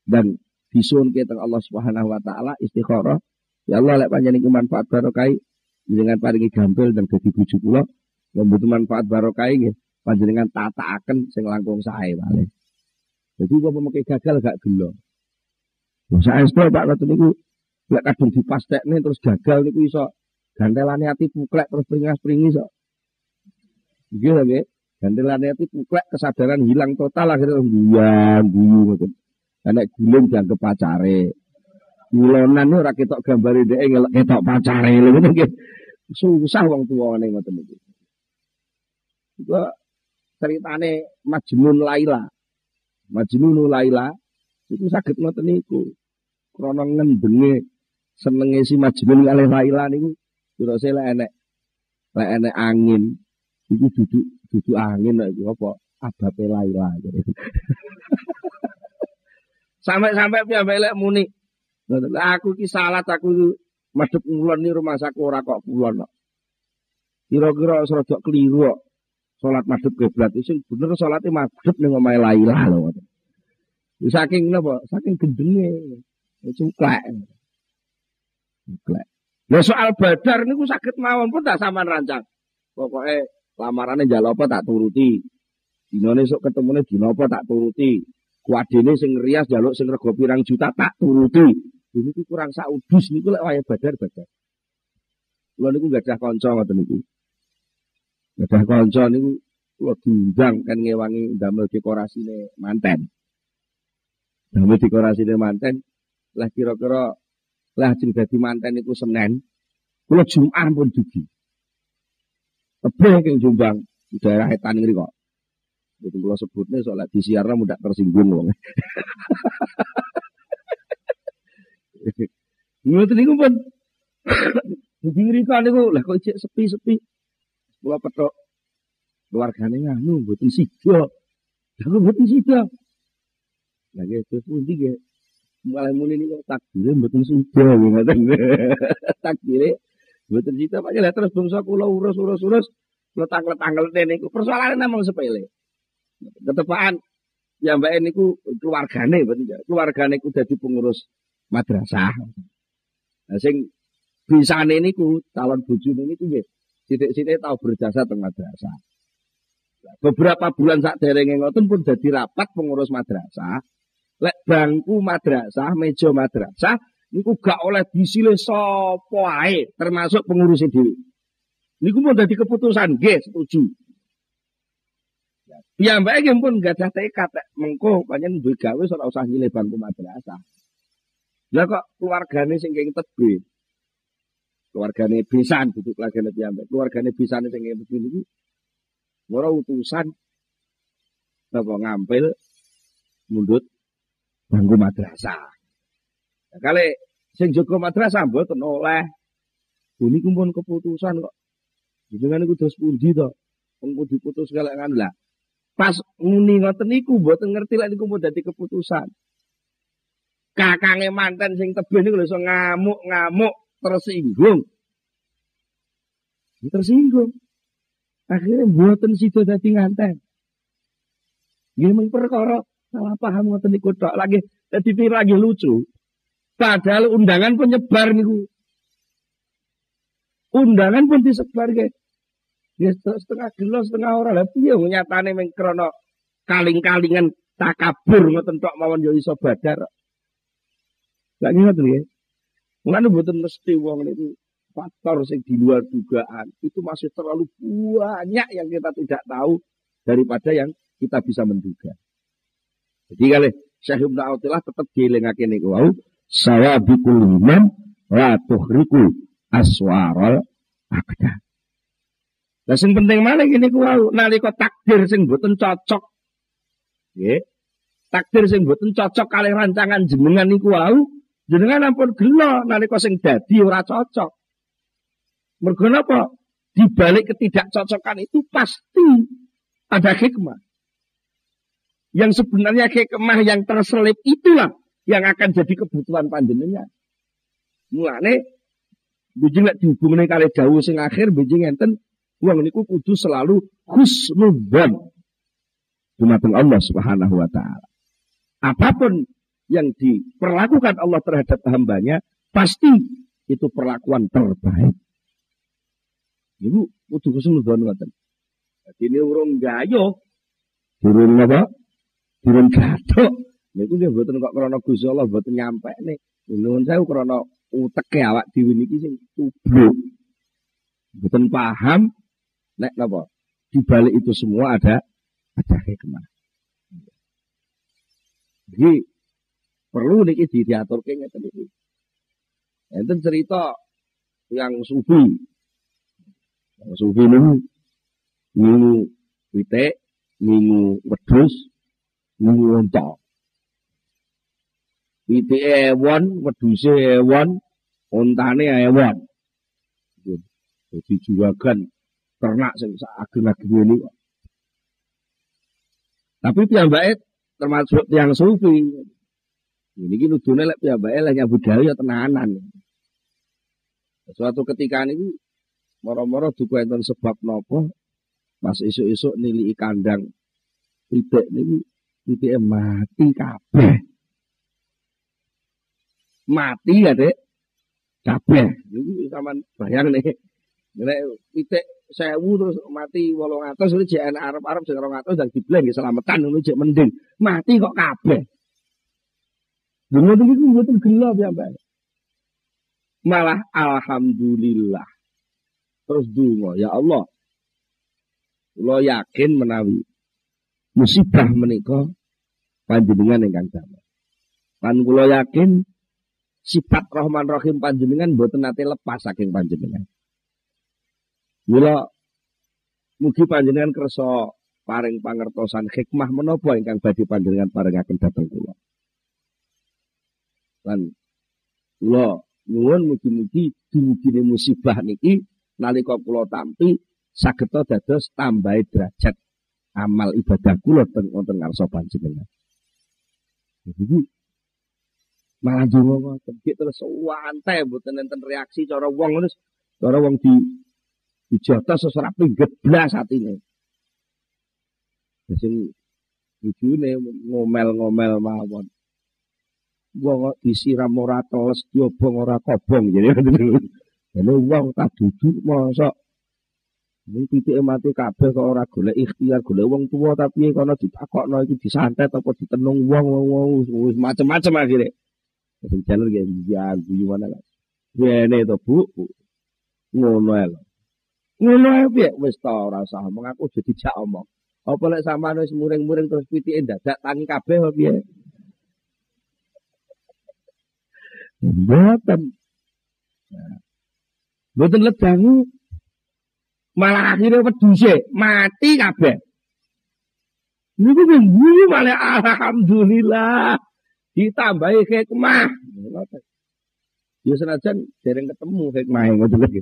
dan disuwun teng Allah Subhanahu wa taala istikharah. Ya Allah lek panjenengan manfaat barokah dengan paringi gampil dan dadi bojo kula yang butuh manfaat barokah nggih panjenengan tataaken sing langkung sae wae. Jadi kok memakai gagal gak gelo. Saya itu Pak ngoten niku lek kadung dipastekne terus gagal niku iso gantelane ati puklek terus pringas-pringis kok. Gitu nggih. Gandelane itu kuklek kesadaran hilang total akhirnya guyang guyu ngoten. Nek guling dianggap pacare. Gulonan ini ora ketok gambare dhek ketok pacare lho ngoten nggih. Susah wong tuwane ngoten iki. Ceritane Majnun Laila. Majnun Laila itu sakit ngoten niku. Krana ngendenge senenge si Majnun kalih Laila niku kira lek enek lek enek angin Iku duduk duduk angin lho iku apa? Abape Laila. <laughs> Sampai-sampai piyambake lek muni. Aku ki salat aku madhep ngulon ni rumah saku ora kok kulon kok. Kira-kira serodok keliru kok. Salat madhep kiblat sing bener salate madhep ning omahe Laila lho. Saking napa? Saking gendenge. Cuklek. Cuklek. Nah soal badar niku sakit mawon pun tak sampean rancang. Pokoknya Lamarane njalo apa tak turuti. Dinane sok ketemune dina apa tak turuti. Kuadene sing rias njaluk sing rega pirang juta tak turuti. Ini ku kurang saudus niku lek wayah badar badar. Kula niku gadah kanca ngoten niku. Gadah kanca niku kula diundang kan ngewangi ndamel dekorasine manten. Damel dekorasine manten lah kira-kira lah jeng dadi manten niku Senin. Kula Jumat pun dugi. tebih keng Jombang daerah Etan ini kok. Itu kalau sebutnya soalnya di siarnya mudah tersinggung wong. <laughs> Ngoten niku pun <coughs> di ngriko niku lah kok sepi-sepi. Kula petok keluargane nganu mboten sida. Lah mboten sida. Lah gitu pundi ge mulai muni niku takdire mboten sida ngoten. <laughs> takdire mboten sida Pak lah terus bangsa kula urus-urus-urus letak-letak niku persoalane namung sepele. Ketepaan ya mbak niku keluargane keluargane ku dadi pengurus madrasah. Nah sing bisane niku calon bojone niku nggih sithik-sithik tau berjasa teng madrasah. Beberapa bulan sak derenge ngoten pun dadi rapat pengurus madrasah. Lek bangku madrasah, meja madrasah niku gak oleh disilih sapa ae termasuk pengurus dhewe. Niku pun dadi keputusan nggih setuju. Ya mbak pun gak ada tekad mengko panjen duwe gawe ora usah nyilih bangku madrasah. Lah kok keluargane sing kenging tebe. Keluargane besan duduk keluargane piyambak. Keluargane besane sing tebe niku ora utusan apa ngampil mundut bangku madrasah. Nah, kali sing jaga madrasah mboten oleh. Ini pun keputusan kok. Jenengan iku terus pundi to? Wong diputus kalek kan lah. Pas nguni ngoten niku mboten ngerti lek niku dadi keputusan kakange manten sing niku lho iso ngamuk-ngamuk tersinggung. Tersinggung. Akhirnya mboten sida dadi nganten. Nggih mung perkara salah paham ngoten niku tok lagi dadi lagi lucu. Padahal undangan pun nyebar niku. Undangan pun disebar ke. Ya setengah gelas setengah orang lah piye nyatane meng krana kaling-kalingan takabur ngoten tok mawon yo iso badar. Gak ingat ya. Mulane mboten mesti wong itu faktor sing di luar dugaan itu masih terlalu banyak yang kita tidak tahu daripada yang kita bisa menduga. Jadi kali Syekh Ibnu Athaillah tetap dielingake niku wau sawabikul iman la tuhriku aswaral akda. Lah sing penting mana gini ku wau nalika takdir sing mboten cocok. Nggih. Takdir sing mboten cocok kali rancangan jenengan niku wau Jenengan ampun gelo nalika sing dadi ora cocok. Mergo napa? Di balik ketidakcocokan itu pasti ada hikmah. Yang sebenarnya hikmah yang terselip itulah yang akan jadi kebutuhan panjenengan. Mulane bijing lek dihubungne kali dawuh sing akhir bijing enten wong niku kudu selalu husnudzon dumateng Allah Subhanahu wa taala. Apa pun yang diperlakukan Allah terhadap hambanya, pasti itu perlakuan terbaik. Ibu, kudu kesenuduhan ngoten. Jadi ini urung gayo, turun apa? Turun gato. Niku dia buatan kok krono Gusti Allah buatan nyampe nih. Nuwun saya krono uteke awak dhewe niki sing tubluk. Buatan paham nek napa? Di balik itu semua ada ada hikmah. Jadi Perlu niki diaturke ngeten iki. Enten cerita yang sufi. Yang sufi niku ngingu pitik, ngingu wedhus, ngingu unta. Pitike ewon, wedhuse ewon, untane ewon. Jadi juragan ternak sing ageng-ageng ini. Tapi piyambake termasuk yang sufi. Ini ki nudune lek piyambake lek nyambut gawe ya tenanan. Suatu ketika ini moro-moro duku enten sebab nopo pas isuk-isuk nili kandang pitik niki pitike mati kabeh. Mati ya, Dek. Kabeh. Niku sampean bayang nih. Nek pitik sewu terus mati 800 terus jek Arab-Arab sing 200 dan dibleng selamatan ngono jek mending. Mati kok kabeh. Ngoten niku mboten gelap ya, Mbak. Malah alhamdulillah. Terus dungo, ya Allah. Lo yakin menawi musibah menika panjenengan ingkang damai. Lan kula yakin sifat Rahman Rahim panjenengan mboten nate lepas saking panjenengan. Mula Mugi panjenengan kersa paring pangertosan hikmah menapa ingkang badhe panjenengan paringaken dhateng kula. Lan kula nyuwun mugi-mugi dumugine musibah niki nalika kula tampi saged dados tambahi derajat amal ibadah kula teng wonten ngarsa panjenengan. Jadi malah donga ngoten terus wantai mboten enten reaksi cara wong terus cara wong di dijotos seserapi geblas atine. Sing bojone ngomel-ngomel mawon. Wong disiram ora teles diobong ora kobong jadi Dene wong tak duduk mosok ini titik mati kabeh kok ora golek ikhtiar golek wong tua tapi kono ditakokno iki disantet apa ditenung wong wong wis macem-macem akhirnya. Sing jalan ge biar guyu mana lah. Wene to Bu. Ngono ae. Ngono ae piye wis ta ora usah omong aku jadi jak omong. Apa lek sampean wis muring-muring terus pitike dadak tangi kabeh apa piye? Mboten. Mboten ledangu malah akhirnya weduse mati kabeh. Niku guyu malah alhamdulillah ditambahi hikmah. Ya senajan dereng ketemu hikmah ngoten lagi.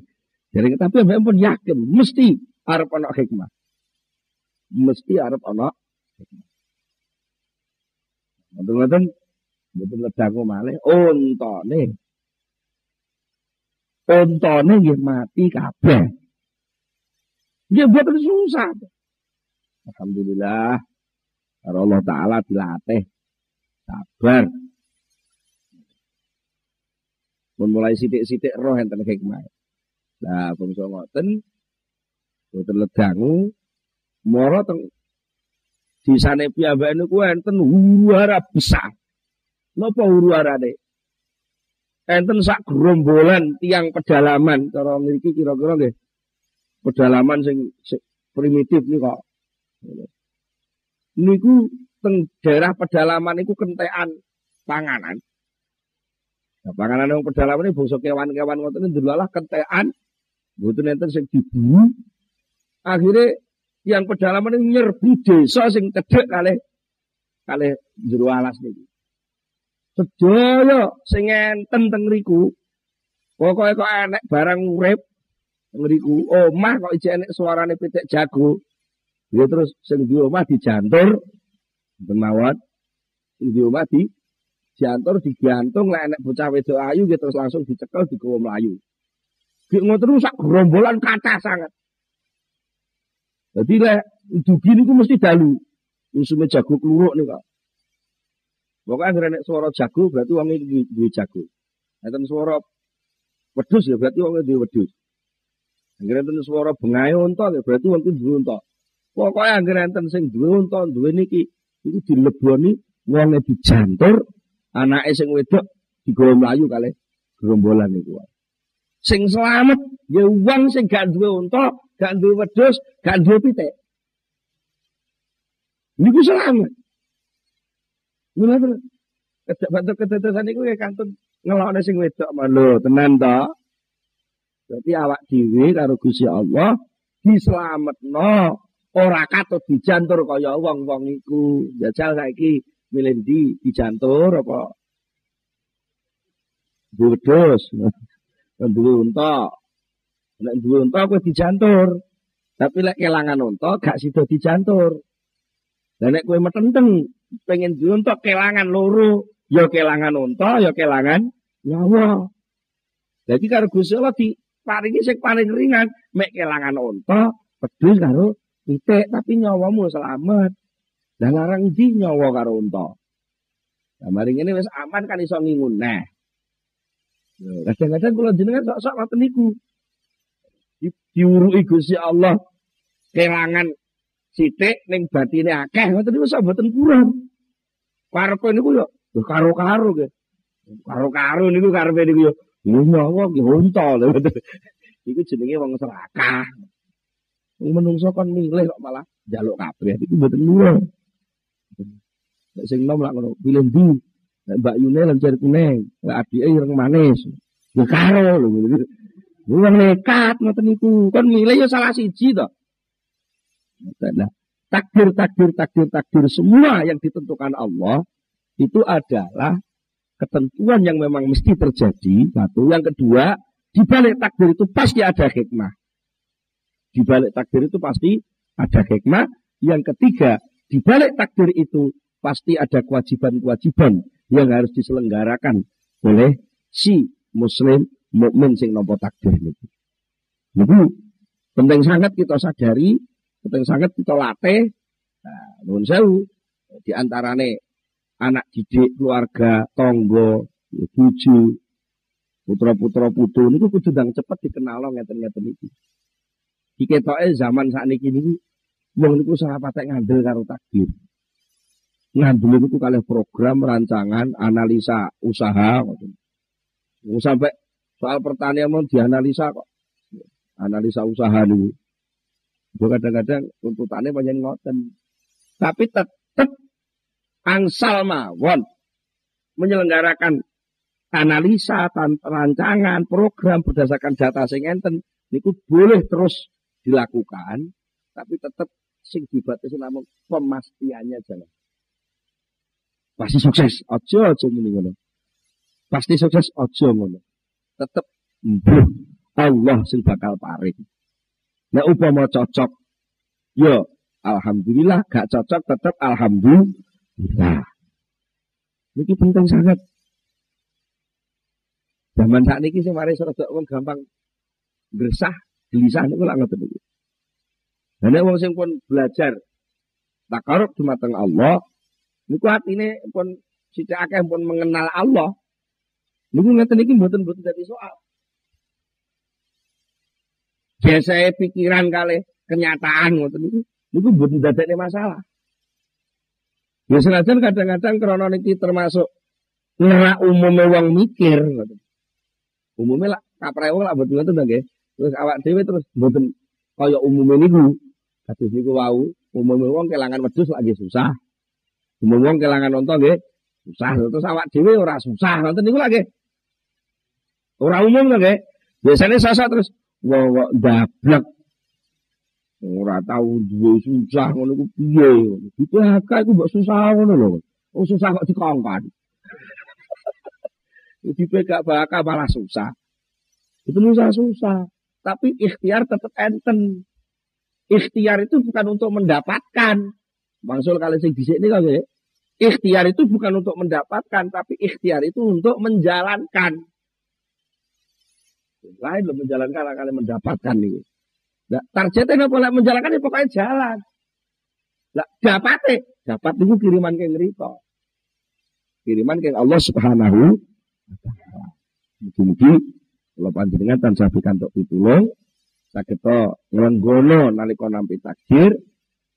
Dereng tapi pun yakin mesti arep ana hikmah. Mesti arep ana hikmah. Ngoten-ngoten mboten ledangu malih ontone. Ontone nggih mati kabeh. Dia buat susah. Alhamdulillah. Karena Allah Ta'ala dilatih. Sabar. Pun mulai sidik-sidik roh yang tenek hikmah. Nah, bangsa ngoten. Boten ledangu. Moro teng disane piyambak niku enten huru-hara besar. Napa huru-harane? Enten sak gerombolan tiang pedalaman cara mriki kira-kira nggih pedalaman sing, sing primitif nih kok. Niku teng daerah pedalaman niku kentekan panganan. Nah, panganan yang pedalaman ini bangsa kewan-kewan ngoten ini delalah kentekan. Mboten enten sing dibunuh. Akhirnya yang pedalaman ini nyerbu desa sing cedek kali kali jero alas niki. Sedaya sing enten teng riku pokoke kok enek barang urip ngriku omah kok ijek enek suarane pitik jago. Ya terus sing di omah dijantur mawon. Sing di omah di jantur digantung lek enek bocah wedok ayu gitu terus langsung dicekel digawa mlayu. Nek ngoten sak gerombolan kathah sangat. Jadi lek dugi niku mesti dalu. Usume jago kluruk nih. Pokoknya agar nek suara jago berarti wong iki duwe jago. Nek suara wedhus ya berarti wong duwe wedhus. Anggere enten swara bengahe unta ya berarti wong duwe unta. Pokoke anggere enten sing duwe unta duwe niki iku dileboni wonge dijantur, anake sing wedok digawa mlayu kalih gerombolan niku. Sing selamat ya wong sing gak duwe unta, gak duwe wedhus, gak duwe pitik. Niku selamat. Mula terus bantu ketetesan niku ya kantun ngelokne sing wedok lho tenan to. Berarti awak dhewe karo Gusti Allah dislametno ora katut dijantur kaya wong-wong iku. Jajal saiki milih di dijantur apa wedhus, duwe unta. Nek duwe unta kowe dijantur. Tapi lek kelangan unta gak sida dijantur. Lah nek kowe metenteng pengen unta kelangan loro, ya kelangan unta, ya kelangan nyawa. Jadi karo Gusti Allah di paringi sing paling ringan mek kelangan unta, pedus karo pitik tapi nyawamu selamat. Lah larang di nyawa karo unta. Nah, mari ini wis aman kan iso ngingun. Nah. Kadang-kadang kula jenengan sok-sok ngoten niku. Diuruki Gusti Allah kelangan sithik ning batine akeh ngoten niku sak boten kurang. Karepe niku yo karo-karo nggih. Karo-karo niku karepe niku yo nyawa ki unta lho. <laughs> Iku jenenge wong serakah. Wong menungso kon milih kok malah njaluk kabeh iku mboten lurah. Nek sing nom lak ngono, pilih ndi? Nek Mbak Yune lencer kuning, nek adike ireng manis. Ya karo lho. Wong nekat ngoten niku. Kon milih ya salah siji to. Nah, takdir, takdir, takdir, takdir semua yang ditentukan Allah itu adalah ketentuan yang memang mesti terjadi. Satu, yang kedua, di balik takdir itu pasti ada hikmah. Di balik takdir itu pasti ada hikmah. Yang ketiga, di balik takdir itu pasti ada kewajiban-kewajiban yang harus diselenggarakan oleh si muslim mukmin sing nopo takdir itu. Penting sangat kita sadari, penting sangat kita latih. Nah, sewu di antarane anak didik, keluarga, tonggo, bojo, putra-putra putu niku kudu ndang cepet dikenal ngeten-ngeten iki. Diketoke zaman sakniki niku wong niku salah patek ngandel karo takdir. Ngandel niku kalih program rancangan analisa usaha. Sampai soal pertanian mau dianalisa kok. Analisa usaha dulu. Kadang-kadang tuntutannya banyak ngoten. Tapi tetap angsal mawon menyelenggarakan analisa, rancangan, program berdasarkan data sing enten niku boleh terus dilakukan, tapi tetap sing dibatasi namun pemastiannya jangan. Pasti sukses, ojo ojo ini ngono. Pasti sukses ojo ngono. Tetap mbuh Allah sing bakal paring. Nek upama cocok, yo alhamdulillah, gak cocok tetap alhamdulillah. Ini penting sangat. Zaman saat ini sih mari serta wong gampang gersah, gelisah niku lak ngoten niku. Dan nek wong sing pun belajar takarub dumateng Allah, niku atine pun sithik akeh pun mengenal Allah. Niku ngeten iki mboten-mboten dadi soal. Biasa pikiran kali kenyataan ngoten niku niku mboten dadekne masalah. Ya senajan kadang-kadang niki termasuk ngerak umumnya wong mikir ngoten. Umumnya lah kaprek wong lah mboten ngoten nggih. Terus awak dhewe terus mboten kaya umume niku. Kados niku wau, umume wong kelangan wedhus lagi susah. Umum wong kelangan nonton nggih susah. Terus awak dhewe ora susah. Ngoten niku lagi. Ora umum nggih. Biasanya sasa terus wah dablek. Ora tahu duwe susah ngono ku piye. Diphk iku mbok susah ngono lho. Oh susah kok dikongkon. <laughs> Di PK bakal malah susah. Itu susah-susah. Tapi ikhtiar tetap enten. Ikhtiar itu bukan untuk mendapatkan. Bangsul kali sing dhisik niku nggih. Ikhtiar itu bukan untuk mendapatkan, tapi ikhtiar itu untuk menjalankan. Lain lo menjalankan kali mendapatkan nih. Nah, targetnya nggak boleh menjalankan ya pokoknya jalan. Lah dapat dapat itu kiriman ke ngerito. Kiriman ke Allah Subhanahu Mugi-mugi kalau panjenengan tansah pikantuk pitulung saged nglenggono nalika nampi takdir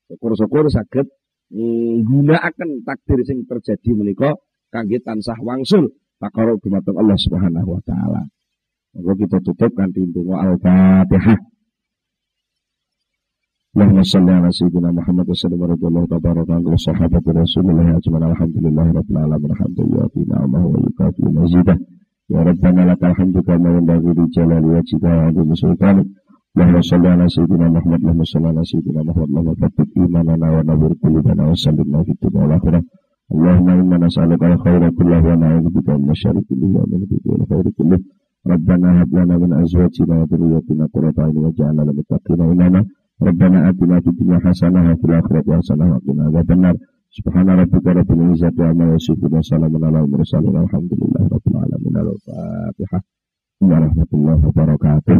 syukur-syukur saged nggunakaken takdir sing terjadi menika kangge tansah wangsul takara dumateng Allah Subhanahu wa taala. Monggo kita tutup kanthi donga Al-Fatihah. Allahumma ala sayyidina Muhammad wa sahabati Rasulullah ajma'in. Alhamdulillahi rabbil alamin. Alhamdulillah wa yukafi mazidah. Ya Rabbana lakal hamdu kama yanbaghi li jalali wajhika wa sultanik. kullihi wa min al khairi kullihi. ربنا هب لنا من ازواجنا وذرياتنا قرة اعين واجعلنا للمتقين اماما ربنا اتنا في الدنيا حسنه وفي الاخره حسنه وقنا عذاب النار Subhana rabbika rabbil izzati amma yasifun wa salamun ala mursalin alhamdulillahi rabbil alamin al-fatihah warahmatullahi wabarakatuh